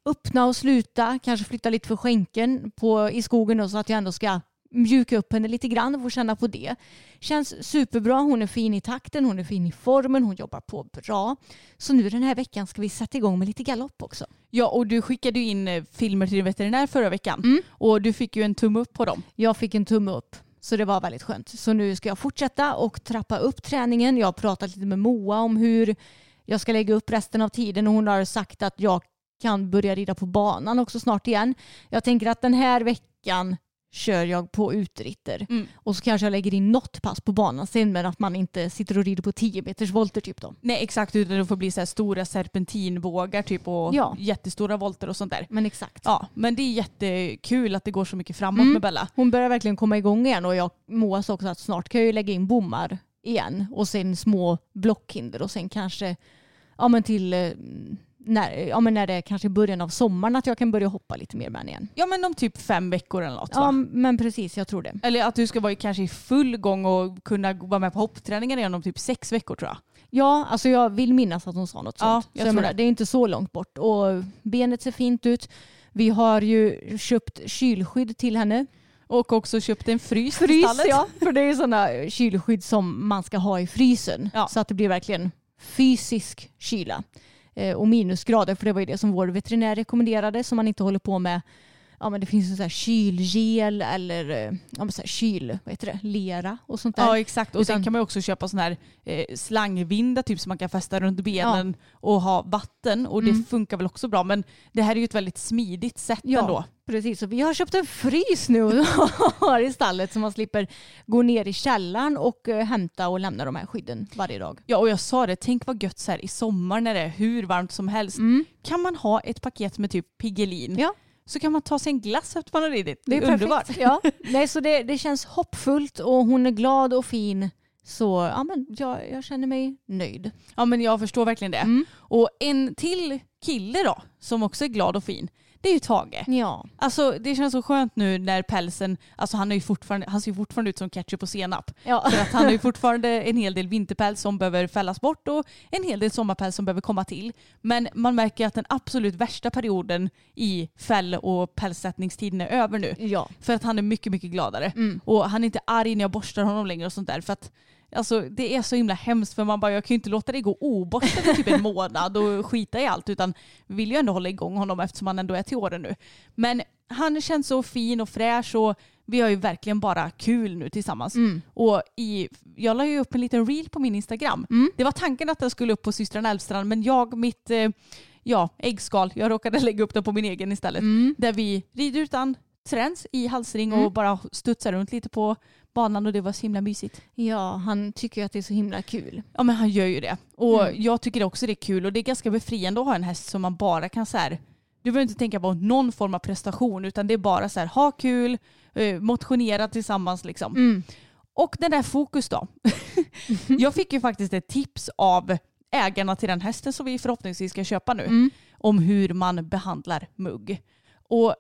öppna och sluta, kanske flytta lite för skänken på, i skogen då, så att jag ändå ska mjuka upp henne lite grann och få känna på det. Känns superbra, hon är fin i takten, hon är fin i formen, hon jobbar på bra. Så nu den här veckan ska vi sätta igång med lite galopp också. Ja, och du skickade ju in eh, filmer till din veterinär förra veckan. Mm. Och du fick ju en tumme upp på dem. Jag fick en tumme upp. Så det var väldigt skönt. Så nu ska jag fortsätta och trappa upp träningen. Jag har pratat lite med Moa om hur jag ska lägga upp resten av tiden och hon har sagt att jag kan börja rida på banan också snart igen. Jag tänker att den här veckan kör jag på utritter Mm. och så kanske jag lägger in något pass på banan sen men att man inte sitter och rider på 10 meters volter typ då. Nej exakt, utan det får bli så här stora serpentinvågar typ och Ja. jättestora volter och sånt där. Men exakt. Ja, men det är jättekul att det går så mycket framåt Mm. med Bella. Hon börjar verkligen komma igång igen och jag sa också att snart kan jag ju lägga in bommar igen och sen små blockhinder och sen kanske ja men till eh, när, ja, men när det är kanske början av sommaren att jag kan börja hoppa lite mer med henne igen. Ja men om typ fem veckor eller något Ja va? men precis, jag tror det. Eller att du ska vara i- kanske i full gång och kunna vara med på hoppträningen igen om typ sex veckor tror jag. Ja, alltså jag vill minnas att hon sa något Ja, sånt. jag Så tror menar, det. det är inte så långt bort och benet ser fint ut. Vi har ju köpt kylskydd till henne. Och också köpt en frys, Frys stallet. ja, för det är sådana kylskydd som man ska ha i frysen. Ja. Så att det blir verkligen fysisk kyla. Eh, och minusgrader, för det var ju det som vår veterinär rekommenderade som man inte håller på med. Ja men det finns så här kylgel eller eh, ja, men så här kyl, vad heter det, lera och sånt där. Ja exakt och sen Utan- kan man också köpa sån här eh, slangvinda typ som man kan fästa runt benen och ha vatten och det Mm. funkar väl också bra men det här är ju ett väldigt smidigt sätt Ja, ändå. precis. Så vi har köpt en frys nu och har i stallet så man slipper gå ner i källaren och eh, hämta och lämna de här skydden varje dag. Ja och jag sa det, tänk vad gött så här i sommar när det är hur varmt som helst. Kan man ha ett paket med typ Piggelin Mm. Ja. Så kan man ta sig en glass efter man har ridit. Det är underbart. perfekt. Ja. Nej, så det, det känns hoppfullt och hon är glad och fin. Så ja, men jag, jag känner mig nöjd. Ja men jag förstår verkligen det. Mm. Och en till kille då som också är glad och fin det är ju Tage. Ja. Alltså det känns så skönt nu när pälsen, alltså han, är ju fortfarande, han ser ju fortfarande ut som ketchup och senap. Ja. För att han har ju fortfarande en hel del vinterpäls som behöver fällas bort och en hel del sommarpäls som behöver komma till. Men man märker att den absolut värsta perioden i fäll och pälssättningstiden är över nu. Ja. För att han är mycket, mycket gladare. Mm. Och han är inte arg när jag borstar honom längre och sånt där. För att Alltså, det är så himla hemskt för man bara, jag kan ju inte låta det gå oborstat i typ en månad och skita i allt utan vill ju ändå hålla igång honom eftersom han ändå är till åren nu. Men han känns så fin och fräsch och vi har ju verkligen bara kul nu tillsammans. Mm. Och i, jag la ju upp en liten reel på min Instagram. Mm. Det var tanken att den skulle upp på systrarna Elfstrand men jag, mitt eh, ja, äggskal, jag råkade lägga upp den på min egen istället. Mm. Där vi rider utan träns i halsring och Mm. bara studsar runt lite på banan och det var så himla mysigt. ja, han tycker ju att det är så himla kul. Ja men han gör ju det. Och Mm. jag tycker också det är kul och det är ganska befriande att ha en häst som man bara kan så här, du behöver inte tänka på någon form av prestation utan det är bara så här, ha kul, eh, motionera tillsammans liksom. Mm. Och den där fokus då. jag fick ju faktiskt ett tips av ägarna till den hästen som vi förhoppningsvis ska köpa nu. Mm. Om hur man behandlar mugg. Och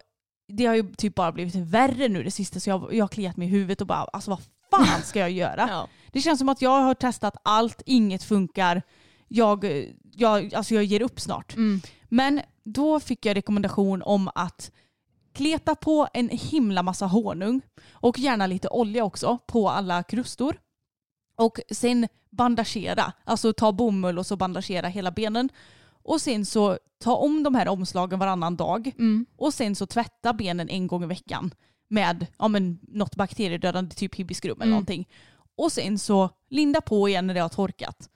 det har ju typ bara blivit värre nu det sista så jag, jag har kliat mig i huvudet och bara alltså vad fan ska jag göra? Ja. Det känns som att jag har testat allt, inget funkar. Jag, jag, alltså jag ger upp snart. Mm. Men då fick jag rekommendation om att kleta på en himla massa honung och gärna lite olja också på alla krustor. Och sen bandagera, alltså ta bomull och så bandagera hela benen. Och sen så ta om de här omslagen varannan dag Mm. och sen så tvätta benen en gång i veckan med ja, men, något bakteriedödande, typ hibiskum eller Mm. någonting. Och sen så linda på igen när det har torkat.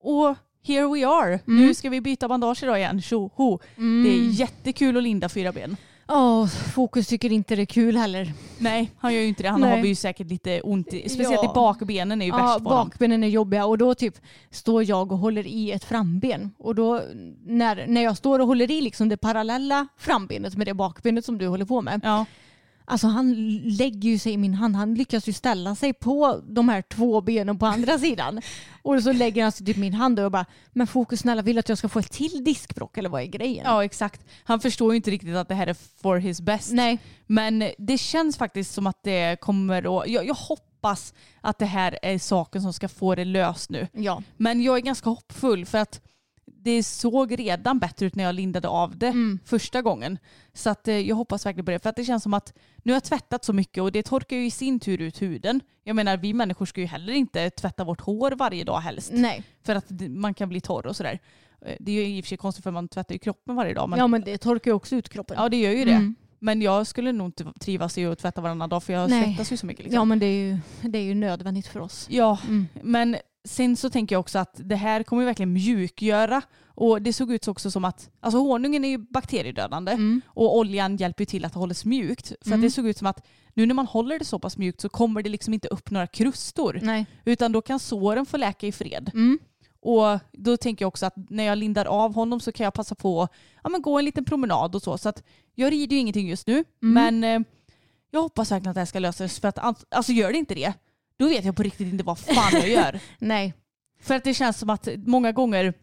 Och here we are. Nu ska vi byta bandage idag igen. Tjoho. Det är jättekul att linda fyra ben. Åh, Fokus tycker inte det är kul heller. Nej, han gör ju inte det. Han Nej. har ju säkert lite ont, i, speciellt Ja. i bakbenen är ju Ja, värst honom. bakbenen är jobbiga och då typ står jag och håller i ett framben. Och då när, när jag står och håller i liksom det parallella frambenet med det bakbenet som du håller på med. Ja. Alltså han lägger ju sig i min hand. Han lyckas ju ställa sig på de här två benen på andra sidan. Och så lägger han sig typ i min hand och jag bara, men Fokus snälla vill att jag ska få ett till diskbråck eller vad är grejen? ja, exakt. Han förstår ju inte riktigt att det här är for his best. Nej. Men det känns faktiskt som att det kommer att... Jag, jag hoppas att det här är saken som ska få det löst nu. Ja. Men jag är ganska hoppfull för att det såg redan bättre ut när jag lindade av det Mm. första gången. Så att, eh, jag hoppas verkligen på det. För att det känns som att nu har jag tvättat så mycket och det torkar ju i sin tur ut huden. Jag menar vi människor ska ju heller inte tvätta vårt hår varje dag helst. Nej. För att man kan bli torr och sådär. Eh, Det är ju i och för sig konstigt för man tvättar ju kroppen varje dag. Men, Ja men det torkar ju också ut kroppen. ja det gör ju det. Mm. Men jag skulle nog inte trivas i att tvätta varannan dag för jag Nej. svettas ju så mycket. Liksom. Ja men det är, ju, det är ju nödvändigt för oss. Ja, Mm. men sen så tänker jag också att det här kommer ju verkligen mjukgöra. Och det såg ut också som att, alltså honungen är ju bakteriedödande Mm. och oljan hjälper ju till att det hålls mjukt. För att det såg ut som att nu när man håller det så pass mjukt så kommer det liksom inte upp några krustor. Nej. Utan då kan såren få läka i fred. Mm. Och då tänker jag också att när jag lindar av honom så kan jag passa på att ja, men gå en liten promenad och så. Så att jag rider ju ingenting just nu. Men eh, jag hoppas verkligen att det här ska lösas. För att alltså gör det inte det, då vet jag på riktigt inte vad fan jag gör. Nej. För att det känns som att många gånger,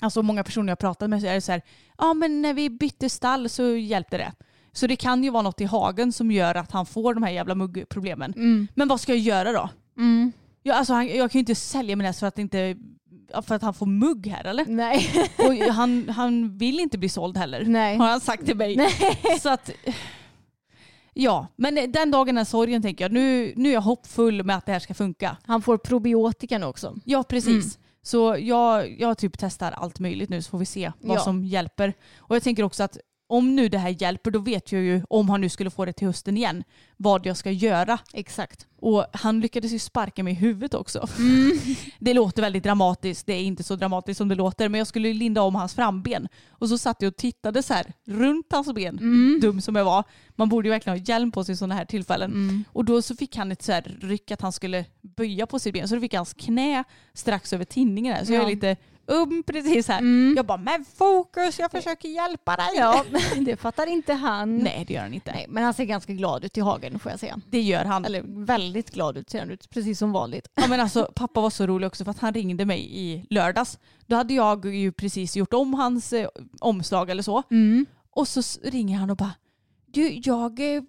alltså många personer jag pratat med så är det så här, ja men när vi bytte stall så hjälpte det. Så det kan ju vara något i hagen som gör att han får de här jävla muggproblemen. Mm. Men vad ska jag göra då? Mm. Jag, alltså, han, jag kan ju inte sälja min häst för att, inte, för att han får mugg här eller? Nej. Och han, han vill inte bli såld heller. Nej. Har han sagt till mig. Så att, ja, men den dagen är sorgen tänker jag. Nu, nu är jag hoppfull med att det här ska funka. Han får probiotikan också. Ja, precis. Så jag, jag typ testar allt möjligt nu så får vi se vad Ja. som hjälper. Och jag tänker också att om nu det här hjälper då vet jag ju om han nu skulle få det till hösten igen vad jag ska göra. Exakt. Och han lyckades ju sparka mig i huvudet också. Mm. Det låter väldigt dramatiskt. Det är inte så dramatiskt som det låter. Men jag skulle linda om hans framben. Och så satt jag och tittade så här runt hans ben. Mm. Dum som jag var. Man borde ju verkligen ha hjälm på sig i sådana här tillfällen. Mm. Och då så fick han ett så här ryck att han skulle böja på sitt ben. Så då fick hans knä strax över tinningen. Här. Så jag är lite um precis här. Mm. Jag bara, men fokus, jag försöker hjälpa dig. Ja, det fattar inte han. Nej det gör han inte. Nej, men han ser ganska glad ut i hagen får jag säga. Det gör han. Eller väldigt glad ut ser han ut, precis som vanligt. Ja, men alltså, pappa var så rolig också för att han ringde mig i lördags. Då hade jag ju precis gjort om hans eh, omslag eller så. Mm. Och så ringer han och bara, du jag, eh,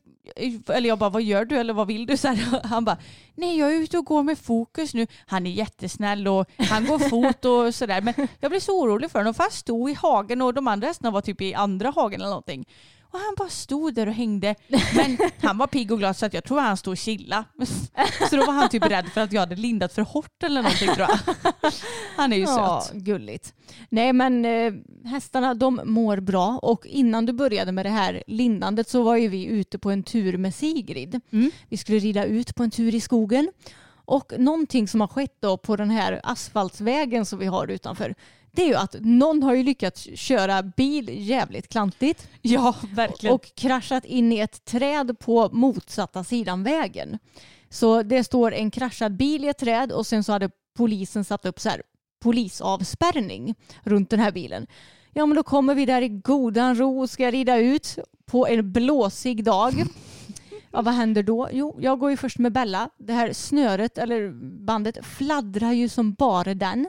eller jag bara vad gör du eller vad vill du? Så här, han bara, nej jag är ute och går med fokus nu. Han är jättesnäll och han går fot och sådär. Men jag blev så orolig för honom för han stod i hagen och de andra hästarna var typ i andra hagen eller någonting. Och han bara stod där och hängde. Men han var pigg och glad så att jag tror han stod och chilla. Så då var han typ rädd för att jag hade lindat för hårt eller någonting tror jag. Han är ju Ja, söt. gulligt. Nej men eh, hästarna de mår bra och innan du började med det här lindandet så var ju vi ute på en tur med Sigrid. Mm. Vi skulle rida ut på en tur i skogen och någonting som har skett då på den här asfaltsvägen som vi har utanför det är ju att någon har ju lyckats köra bil jävligt klantigt Ja, verkligen. och kraschat in i ett träd på motsatta sidan vägen. Så det står en kraschad bil i ett träd och sen så hade polisen satt upp så här polisavspärrning runt den här bilen. Ja men då kommer vi där i godan ro och ska rida ut på en blåsig dag. Ja, vad händer då? Jo, jag går ju först med Bella. Det här snöret eller bandet fladdrar ju som bara den.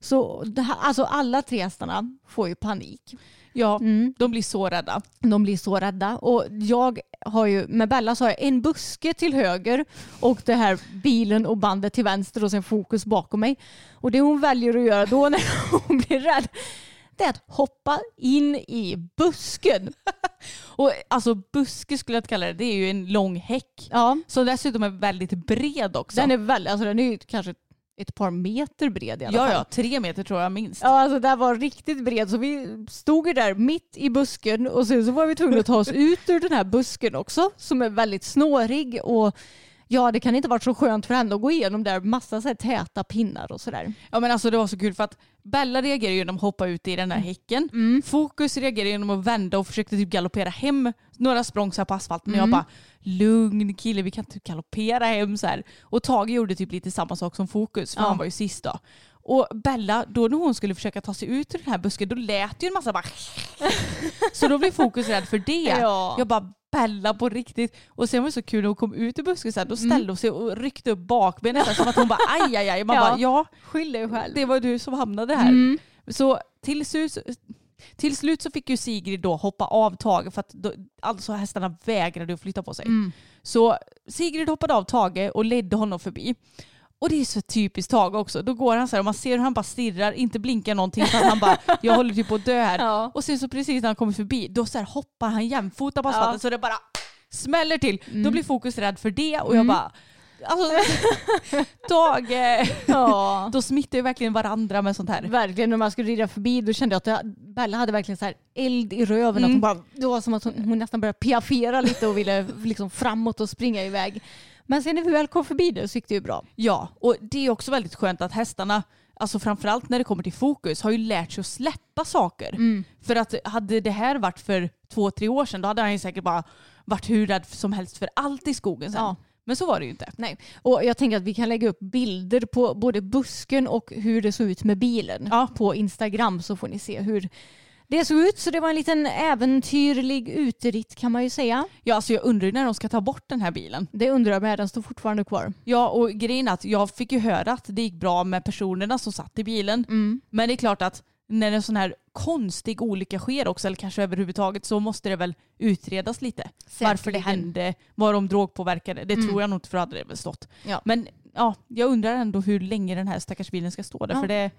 Så här, alltså alla tre hästarna får ju panik. ja, Mm. de blir så rädda. De blir så rädda. Och jag har ju, med Bella så har jag en buske till höger och det här bilen och bandet till vänster och sen fokus bakom mig. Och det hon väljer att göra då när hon blir rädd det är att hoppa in i busken. Och alltså buske skulle jag inte kalla det. Det är ju en lång häck. Ja, Som dessutom är väldigt bred också. den är väldigt, alltså den är ju kanske ett par meter bred i alla ja, fall. ja, tre meter tror jag minst. Ja, alltså den var riktigt bred så vi stod ju där mitt i busken och sen så var vi tvungna att ta oss ut ur den här busken också som är väldigt snårig och Ja, det kan inte varit så skönt för henne att gå igenom där massa så här täta pinnar och sådär. Ja men alltså det var så kul för att Bella reagerade genom att hoppa ut i den här häcken. Fokus reagerade genom att vända och försökte typ galoppera hem några språng så på asfalten. Och jag bara lugn kille vi kan inte galoppera hem så här. Och Tage gjorde typ lite samma sak som Fokus för Ja. han var ju sist då. Och Bella, då när hon skulle försöka ta sig ut ur den här busken, då lät ju en massa bara... så då blev Fokus rädd för det. Ja. Jag bara Bella på riktigt. Och sen var det så kul när hon kom ut ur busken sen, då ställde hon sig och ryckte upp bakbenen så här, som att hon bara aj aj aj. Man Ja. bara ja, Skyll dig själv. det var du som hamnade här. Mm. Så till slut, till slut så fick ju Sigrid då hoppa av Tage för att då, alltså hästarna vägrade att flytta på sig. Mm. Så Sigrid hoppade av Tage och ledde honom förbi. Och det är så typiskt Tage också. Då går han så här och man ser hur han bara stirrar, inte blinkar någonting för han bara jag håller typ på att dö här. Ja. Och sen så precis när han kommer förbi då så hoppar han jämfota på asfalten Ja. så det bara smäller till. Mm. Då blir Fokus rädd för det och jag bara Alltså, Tage, Ja. då smittar ju verkligen varandra med sånt här. Verkligen, när man skulle rida förbi då kände jag att Bella hade verkligen så här eld i röven. Att hon bara, det var som att hon, hon nästan började piaffera lite och ville liksom framåt och springa iväg. Men sen när vi väl kom förbi det så gick det ju bra. Ja, och det är också väldigt skönt att hästarna, alltså framförallt när det kommer till fokus, har ju lärt sig att släppa saker. Mm. För att hade det här varit för två, tre år sedan, då hade han ju säkert bara varit hur rädd som helst för allt i skogen sen. Ja. Men så var det ju inte. Nej. Och jag tänker att vi kan lägga upp bilder på både busken och hur det såg ut med bilen Ja. på Instagram så får ni se hur det såg ut. Så det var en liten äventyrlig uteritt kan man ju säga. Ja, alltså jag undrar när de ska ta bort den här bilen. Det undrar jag med, den står fortfarande kvar. Ja, och grejen är att jag fick ju höra att det gick bra med personerna som satt i bilen. Mm. Men det är klart att när en sån här konstig olycka sker också, eller kanske överhuvudtaget, så måste det väl utredas lite. Varför det hände, var de drogpåverkade. Det Mm. tror jag nog inte för då hade det väl stått. Ja. Men ja, jag undrar ändå hur länge den här stackars bilen ska stå där. Ja. För det,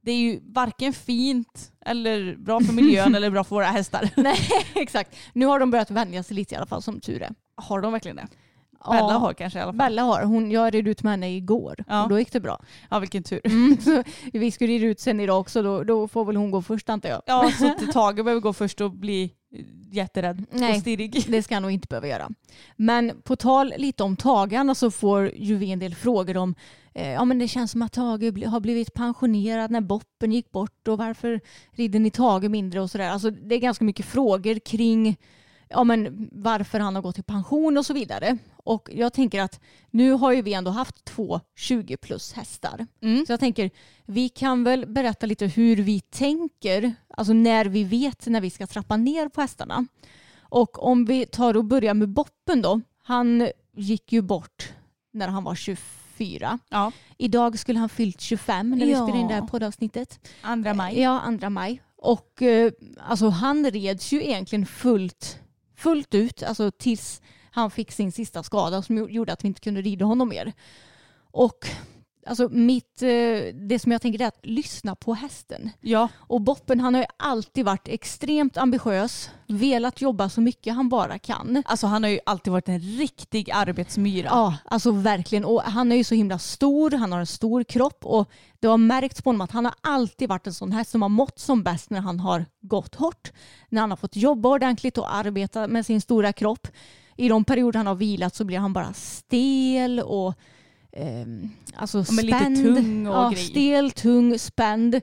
det är ju varken fint eller bra för miljön eller bra för våra hästar. Nej, exakt. Nu har de börjat vänja sig lite i alla fall som tur är. Har de verkligen det? Bella har kanske i alla fall. Bella har. Hon, jag red ut med henne igår Ja. och då gick det bra. Ja, vilken tur. Mm, vi ska rida ut sen idag också. Då, då får väl hon gå först antar jag. Ja, så Tage behöver gå först och bli jätterädd Nej. och stirrig. Det ska han nog inte behöva göra. Men på tal lite om tagarna så får ju vi en del frågor om ja, men det känns som att Tage har blivit pensionerad när Boppen gick bort och varför rider ni Tage mindre och sådär. Alltså, det är ganska mycket frågor kring ja, men varför han har gått i pension och så vidare. Och jag tänker att nu har ju vi ändå haft två 20 plus hästar. Mm. Så jag tänker vi kan väl berätta lite hur vi tänker, alltså när vi vet när vi ska trappa ner på hästarna. Och om vi tar och börjar med Boppen då. Han gick ju bort när han var 24. Ja, Idag skulle han fyllt 25 när vi Ja. spelade in det här poddavsnittet. andra maj. Ja, andra maj. Och eh, alltså han reds ju egentligen fullt, fullt ut, alltså tills han fick sin sista skada som gjo- gjorde att vi inte kunde rida honom mer. Och alltså mitt, eh, det som jag tänker är att lyssna på hästen. Ja, Och Boppen han har ju alltid varit extremt ambitiös, velat jobba så mycket han bara kan. alltså han har ju alltid varit en riktig arbetsmyra. Ja, alltså verkligen. Och han är ju så himla stor, han har en stor kropp och det har märkts på honom att han har alltid varit en sån här som har mått som bäst när han har gått hårt. När han har fått jobba ordentligt och arbeta med sin stora kropp. I de perioder han har vilat så blir han bara stel och ehm, alltså spänd. tung och ja. Stel, tung, spänd.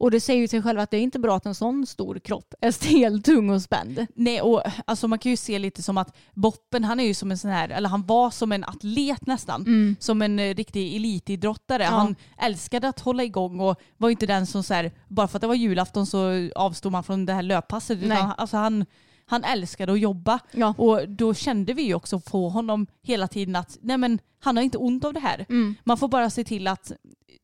Och det säger ju sig själv att det är inte bra att en sån stor kropp är stel, tung och spänd. Nej, och alltså man kan ju se lite som att Boppen, han är ju som en sån här, eller han var som en atlet nästan. Som en eh, riktig elitidrottare. Mm. Ja. Han älskade att hålla igång och var inte den som så här, bara för att det var julafton så avstod man från det här löppasset. Utan Nej. han- alltså han, han älskade att jobba. Ja. Och då kände vi ju också på honom hela tiden att nej men, han har inte ont av det här. Mm. Man får bara se till att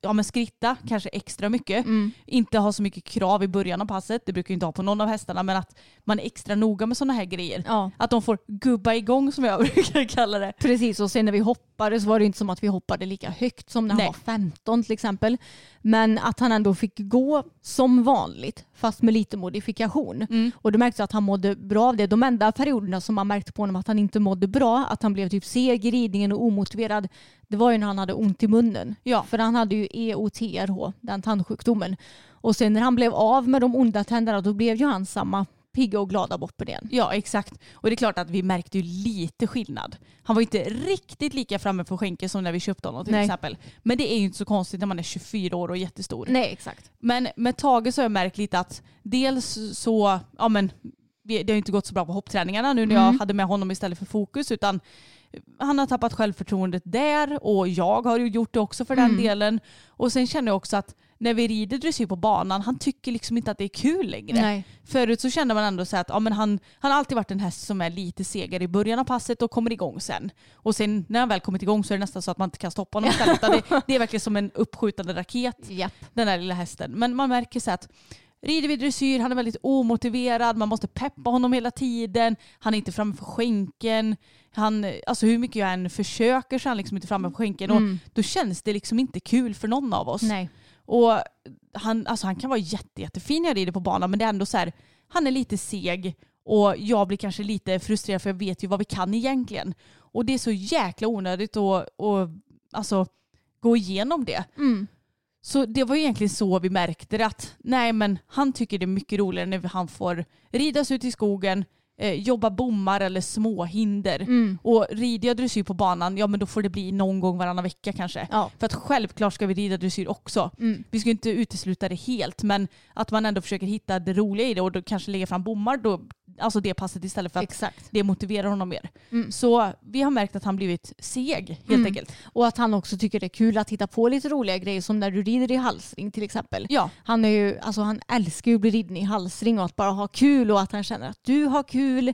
ja, men skritta kanske extra mycket. Mm. Inte ha så mycket krav i början av passet. Det brukar ju inte ha på någon av hästarna. Men att man är extra noga med sådana här grejer. Ja. Att de får gubba igång som jag brukar kalla det. Precis, och sen när vi hoppade så var det inte som att vi hoppade lika högt som när han var 15 till exempel. Men att han ändå fick gå som vanligt fast med lite modifikation. Mm. Och det märktes att han mådde bra av det. De enda perioderna som man märkte på honom att han inte mådde bra, att han blev typ seg i ridningen och omotiverad, det var ju när han hade ont i munnen. Ja. För han hade ju EOTRH, den tandsjukdomen. Och sen när han blev av med de onda tänderna då blev ju han samma pigga och glada Boppen igen. Ja exakt. Och det är klart att vi märkte ju lite skillnad. Han var ju inte riktigt lika framme på skänken som när vi köpte honom till Nej. exempel. Men det är ju inte så konstigt när man är 24 år och jättestor. Nej exakt. Men med Tage så har jag märkt lite att dels så, ja men det har ju inte gått så bra på hoppträningarna nu när jag Mm. hade med honom istället för fokus utan han har tappat självförtroendet där och jag har ju gjort det också för den Mm. delen. Och sen känner jag också att när vi rider dressyr på banan, han tycker liksom inte att det är kul längre. Nej. Förut så kände man ändå så att ja, men han, han har alltid varit en häst som är lite segare i början av passet och kommer igång sen. Och sen när han väl kommit igång så är det nästan så att man inte kan stoppa honom istället. det, det är verkligen som en uppskjutande raket Japp. den där lilla hästen. Men man märker så att rider vi dressyr, han är väldigt omotiverad, man måste peppa honom hela tiden, han är inte framme för skänken, han, alltså hur mycket jag än försöker så är han liksom inte framme på skänken och Mm. då känns det liksom inte kul för någon av oss. Nej. Och han, alltså han kan vara jätte, jättefin när jag rider på banan men det är ändå så här, han är lite seg och jag blir kanske lite frustrerad för jag vet ju vad vi kan egentligen. Och det är så jäkla onödigt att, att alltså, gå igenom det. Mm. Så det var ju egentligen så vi märkte det att nej men han tycker det är mycket roligare när han får ridas ut i skogen, eh, jobba bommar eller små hinder. Mm. Och rider jag dressyr på banan, ja men då får det bli någon gång varannan vecka kanske. Ja. För att självklart ska vi rida dressyr också. Mm. Vi ska inte utesluta det helt men att man ändå försöker hitta det roliga i det och då kanske lägga fram bommar då, alltså det passet istället för att Exakt. det motiverar honom mer. Mm. Så vi har märkt att han blivit seg helt Mm. enkelt. Och att han också tycker det är kul att hitta på lite roliga grejer som när du rider i halsring till exempel. Ja, Han, är ju, alltså han älskar ju att bli riden i halsring och att bara ha kul och att han känner att du har kul.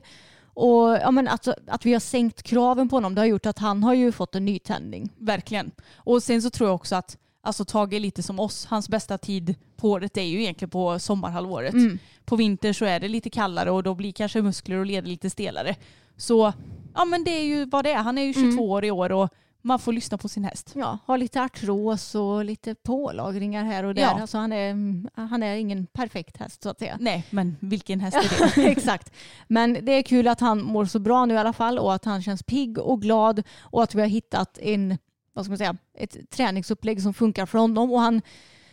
Och ja, men att, att vi har sänkt kraven på honom det har gjort att han har ju fått en nytändning. verkligen. Och sen så tror jag också att alltså, Tage är lite som oss. Hans bästa tid på året är ju egentligen på sommarhalvåret. Mm. På vinter så är det lite kallare och då blir kanske muskler och leder lite stelare. Så ja men det är ju vad det är. Han är ju 22 Mm. år i år och man får lyssna på sin häst. Ja, har lite artros och lite pålagringar här och där. Ja. Alltså han, är, han är ingen perfekt häst så att säga. Nej men vilken häst är det? Exakt. Men det är kul att han mår så bra nu i alla fall och att han känns pigg och glad och att vi har hittat en, vad ska man säga, ett träningsupplägg som funkar för honom. Och han,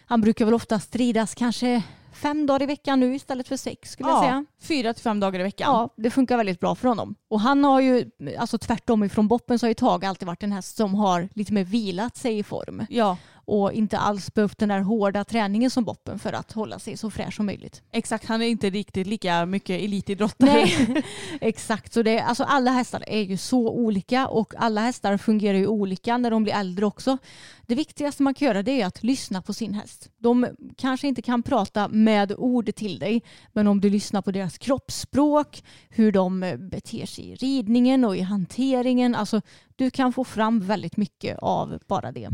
han brukar väl ofta stridas kanske fem dagar i veckan nu istället för sex skulle jag säga. fyra till fem dagar i veckan. Ja, det funkar väldigt bra för honom. Och han har ju, alltså tvärtom ifrån Boppen så har ju Tage alltid varit en häst som har lite mer vilat sig i form ja. Och inte alls behövt den där hårda träningen som Boppen för att hålla sig så fräsch som möjligt. Exakt, han är inte riktigt lika mycket elitidrottare. Nej, exakt. Så det, alltså alla hästar är ju så olika och alla hästar fungerar ju olika när de blir äldre också. Det viktigaste man kan göra det är att lyssna på sin häst. De kanske inte kan prata med ord till dig men om du lyssnar på deras kroppsspråk, hur de beter sig i ridningen och i hanteringen, alltså du kan få fram väldigt mycket av bara det.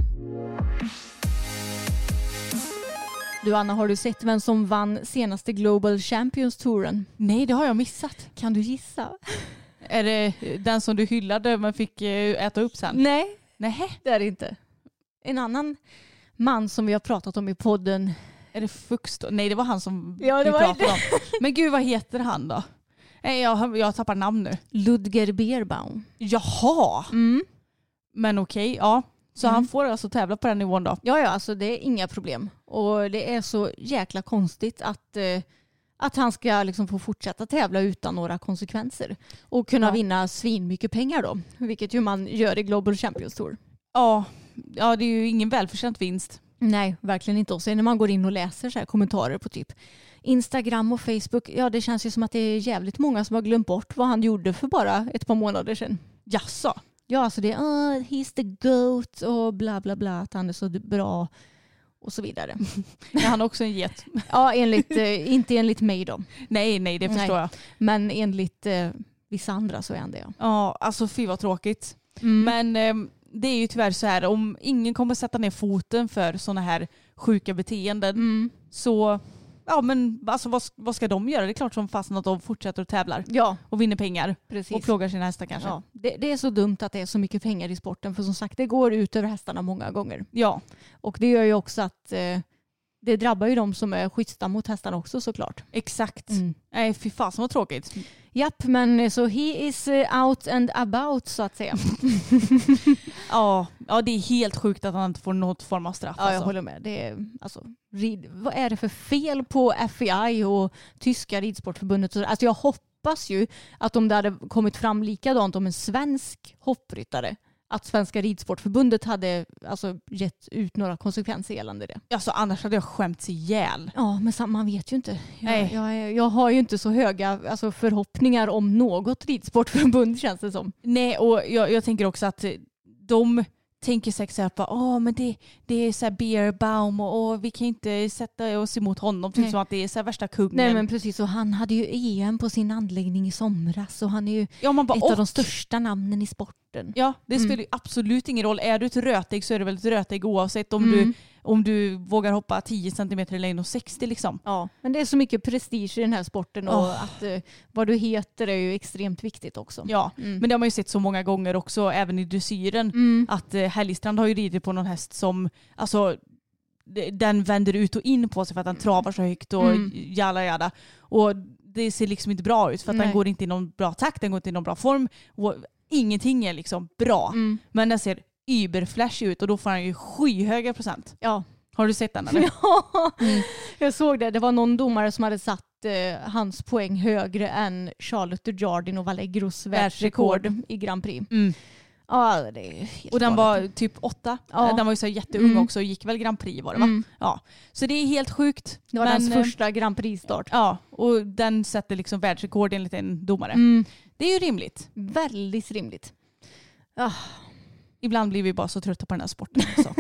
Du Anna, har du sett vem som vann senaste Global Champions Touren? Nej, det har jag missat. Kan du gissa? Är det den som du hyllade men fick eh, äta upp sen? Nej, Nej. det är det inte. En annan man som vi har pratat om i podden. Är det Fux då? Nej, det var han som Ja, vi pratade om. Men gud, vad heter han då? Nej, jag, jag tappar namn nu. Ludger Beerbaum. Jaha! Mm. Men okej, ja. Så Mm. han får alltså tävla på den nivån då? Ja, ja, alltså det är inga problem. Och det är så jäkla konstigt att, eh, att han ska liksom få fortsätta tävla utan några konsekvenser. Och kunna Ja. vinna svinmycket pengar då. Vilket ju man gör i Global Champions Tour. Ja. Ja, det är ju ingen välförtjänt vinst. Nej, verkligen inte. Och sen när man går in och läser så här kommentarer på typ Instagram och Facebook, ja det känns ju som att det är jävligt många som har glömt bort vad han gjorde för bara ett par månader sedan. Jaså? Ja, alltså det är uh, he's the goat och bla bla bla, att han är så bra och så vidare. Är han också en get? Ja, enligt, eh, inte enligt mig då, Nej, nej, det förstår Nej. jag. men enligt eh, vissa andra så är han det. Ja. Ja, alltså fy vad tråkigt. Mm. Men ehm, det är ju tyvärr så här, om ingen kommer sätta ner foten för sådana här sjuka beteenden Mm. så ja men alltså vad, vad ska de göra? Det är klart som fasen att de fortsätter och tävlar Ja, och vinner pengar precis. och plågar sina hästar kanske. Ja, det, det är så dumt att det är så mycket pengar i sporten för som sagt det går ut över hästarna många gånger. Ja, Och det gör ju också att eh, det drabbar ju de som är schyssta mot hästarna också såklart. Exakt. Mm. Nej fy fasen vad tråkigt. Japp, men så he is eh, out and about så att säga. Ja, ja det är helt sjukt att han inte får något form av straff. Ja, jag alltså. håller med. Det är, alltså, rid, vad är det för fel på FEI och tyska ridsportförbundet? Alltså jag hoppas ju att om det hade kommit fram likadant om en svensk hoppryttare att Svenska ridsportförbundet hade alltså, gett ut några konsekvenser gällande det. Alltså annars hade jag skämts ihjäl. Ja, men man vet ju inte. Nej. Jag, jag, är- jag har ju inte så höga alltså, förhoppningar om något ridsportförbund känns det som. Nej och jag, jag tänker också att de tänker säkert såhär på åh men det, det är såhär Beer Baum och åh, vi kan inte sätta oss emot honom. Typ som att det är såhär värsta kungen. Nej men precis, och han hade ju EM på sin anläggning i somras och han är ju ja, bara, ett av och- de största namnen i sporten. Ja, det Mm. spelar ju absolut ingen roll. Är du ett rötägg så är du väl ett rötägg oavsett om, Mm. du, om du vågar hoppa 10 cm i längd och 60 liksom. Ja, men det är så mycket prestige i den här sporten och Åh. att eh, vad du heter är ju extremt viktigt också. Ja, Mm. men det har man ju sett så många gånger också, även i dressyren. Mm. Att eh, Härligstrand har ju ridit på någon häst som, alltså den vänder ut och in på sig för att den travar så högt och Mm. jalla jalla. Och det ser liksom inte bra ut för att den Nej. går inte i någon bra takt, den går inte i någon bra form. Och ingenting är liksom bra. Mm. Men den ser überflash ut och då får han ju skyhöga procent. Ja. Har du sett den eller? Ja, jag såg det. Det var någon domare som hade satt eh, hans poäng högre än Charlotte Dujardin och Vallegros världsrekord i Grand Prix. Mm. Ja, det är helt Och den var typ åtta. Ja. Den var ju så jätteung Mm. också och gick väl Grand Prix var det va? Mm. Ja. Så det är helt sjukt. Det var Men, hans eh, första Grand Prix-start. Ja, och den sätter liksom världsrekord enligt en domare. Mm. Det är ju rimligt. Väldigt rimligt. Ah, Ibland blir vi bara så trötta på den här sporten. Också.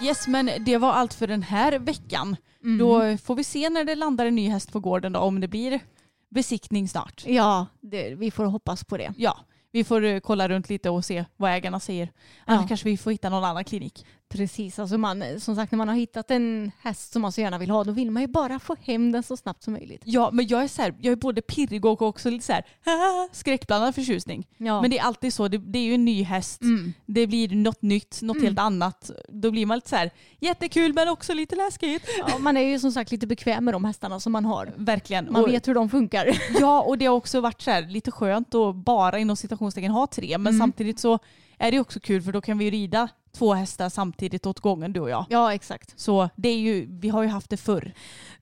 yes, men det var allt för den här veckan. mm. Då får vi se när det landar en ny häst på gården då, om det blir besiktning snart. Ja, det, vi får hoppas på det. Ja, vi får eh, kolla runt lite och se vad ägarna säger. Annars Ja. kanske vi får hitta någon annan klinik. Precis, alltså man, som sagt när man har hittat en häst som man så gärna vill ha då vill man ju bara få hem den så snabbt som möjligt. Ja, men jag är, så här, jag är både pirrig och också lite så här, skräckblandad förtjusning. Ja. Men det är alltid så, det, det är ju en ny häst. Mm. Det blir något nytt, något Mm. helt annat. Då blir man lite så här, jättekul men också lite läskigt. Ja, man är ju som sagt lite bekväm med de hästarna som man har. Verkligen. Man och, vet hur de funkar. Ja, och det har också varit så här, lite skönt att bara inom citationstecken ha tre. Men Mm. samtidigt så är det också kul för då kan vi rida två hästar samtidigt åt gången du och jag. Ja, exakt. Så det är ju, vi har ju haft det förr.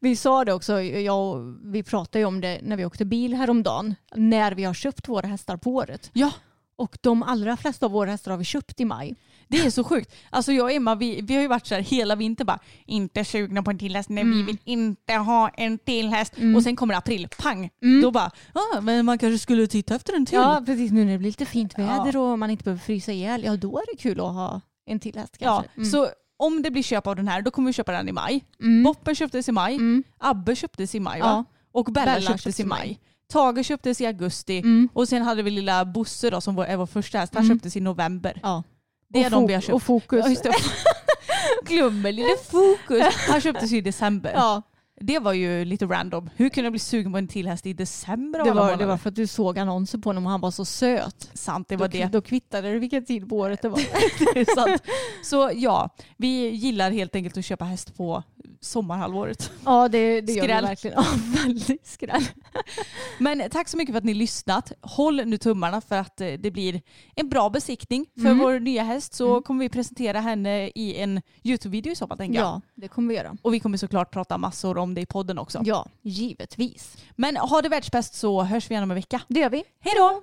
Vi sa det också, jag vi pratade ju om det när vi åkte bil häromdagen, när vi har köpt våra hästar på året. Ja, Och de allra flesta av våra hästar har vi köpt i maj. det är så sjukt. Alltså jag och Emma, vi, vi har ju varit så här hela vintern bara, inte sugna på en till häst, nej vi Mm. vill inte ha en till häst. Mm. Och sen kommer april, pang! Mm. Då bara, ah, men man kanske skulle titta efter en till. Ja, precis. Nu när det blir lite fint Ja. väder och man inte behöver frysa ihjäl, ja då är det kul att ha en till häst Ja, kanske. Mm. så om det blir köp av den här då kommer vi köpa den i maj. Mm. Boppen köptes i maj, Mm. Abbe köptes i maj Ja. va? Och Bella, Bella köptes, köptes i maj. maj. Tage köptes i augusti Mm. och sen hade vi lilla Bosse då som var, vår första häst, han Mm. köptes i november. Ja. Det är de vi har köpt. Och fokus. Ja. Glömmer lille Fokus. Han köptes i december. Ja, Det var ju lite random. Hur kunde jag bli sugen på en till häst i december det var, det var för att du såg annonser på honom och han var så söt. Sant, det var då, det. Då kvittade det vilken tid på året det var. det sant. Så ja, vi gillar helt enkelt att köpa häst på sommarhalvåret. ja, det, det gör vi verkligen. Ja, väldigt skräll. Men tack så mycket för att ni lyssnat. Håll nu tummarna för att eh, det blir en bra besiktning för Mm. vår nya häst så Mm. kommer vi presentera henne i en Youtube-video i tänker jag. Ja, det kommer vi göra. Och vi kommer såklart prata massor om det i podden också. Ja, givetvis. Men ha det världsbäst så hörs vi igen om en vecka. Det gör vi. Hej då!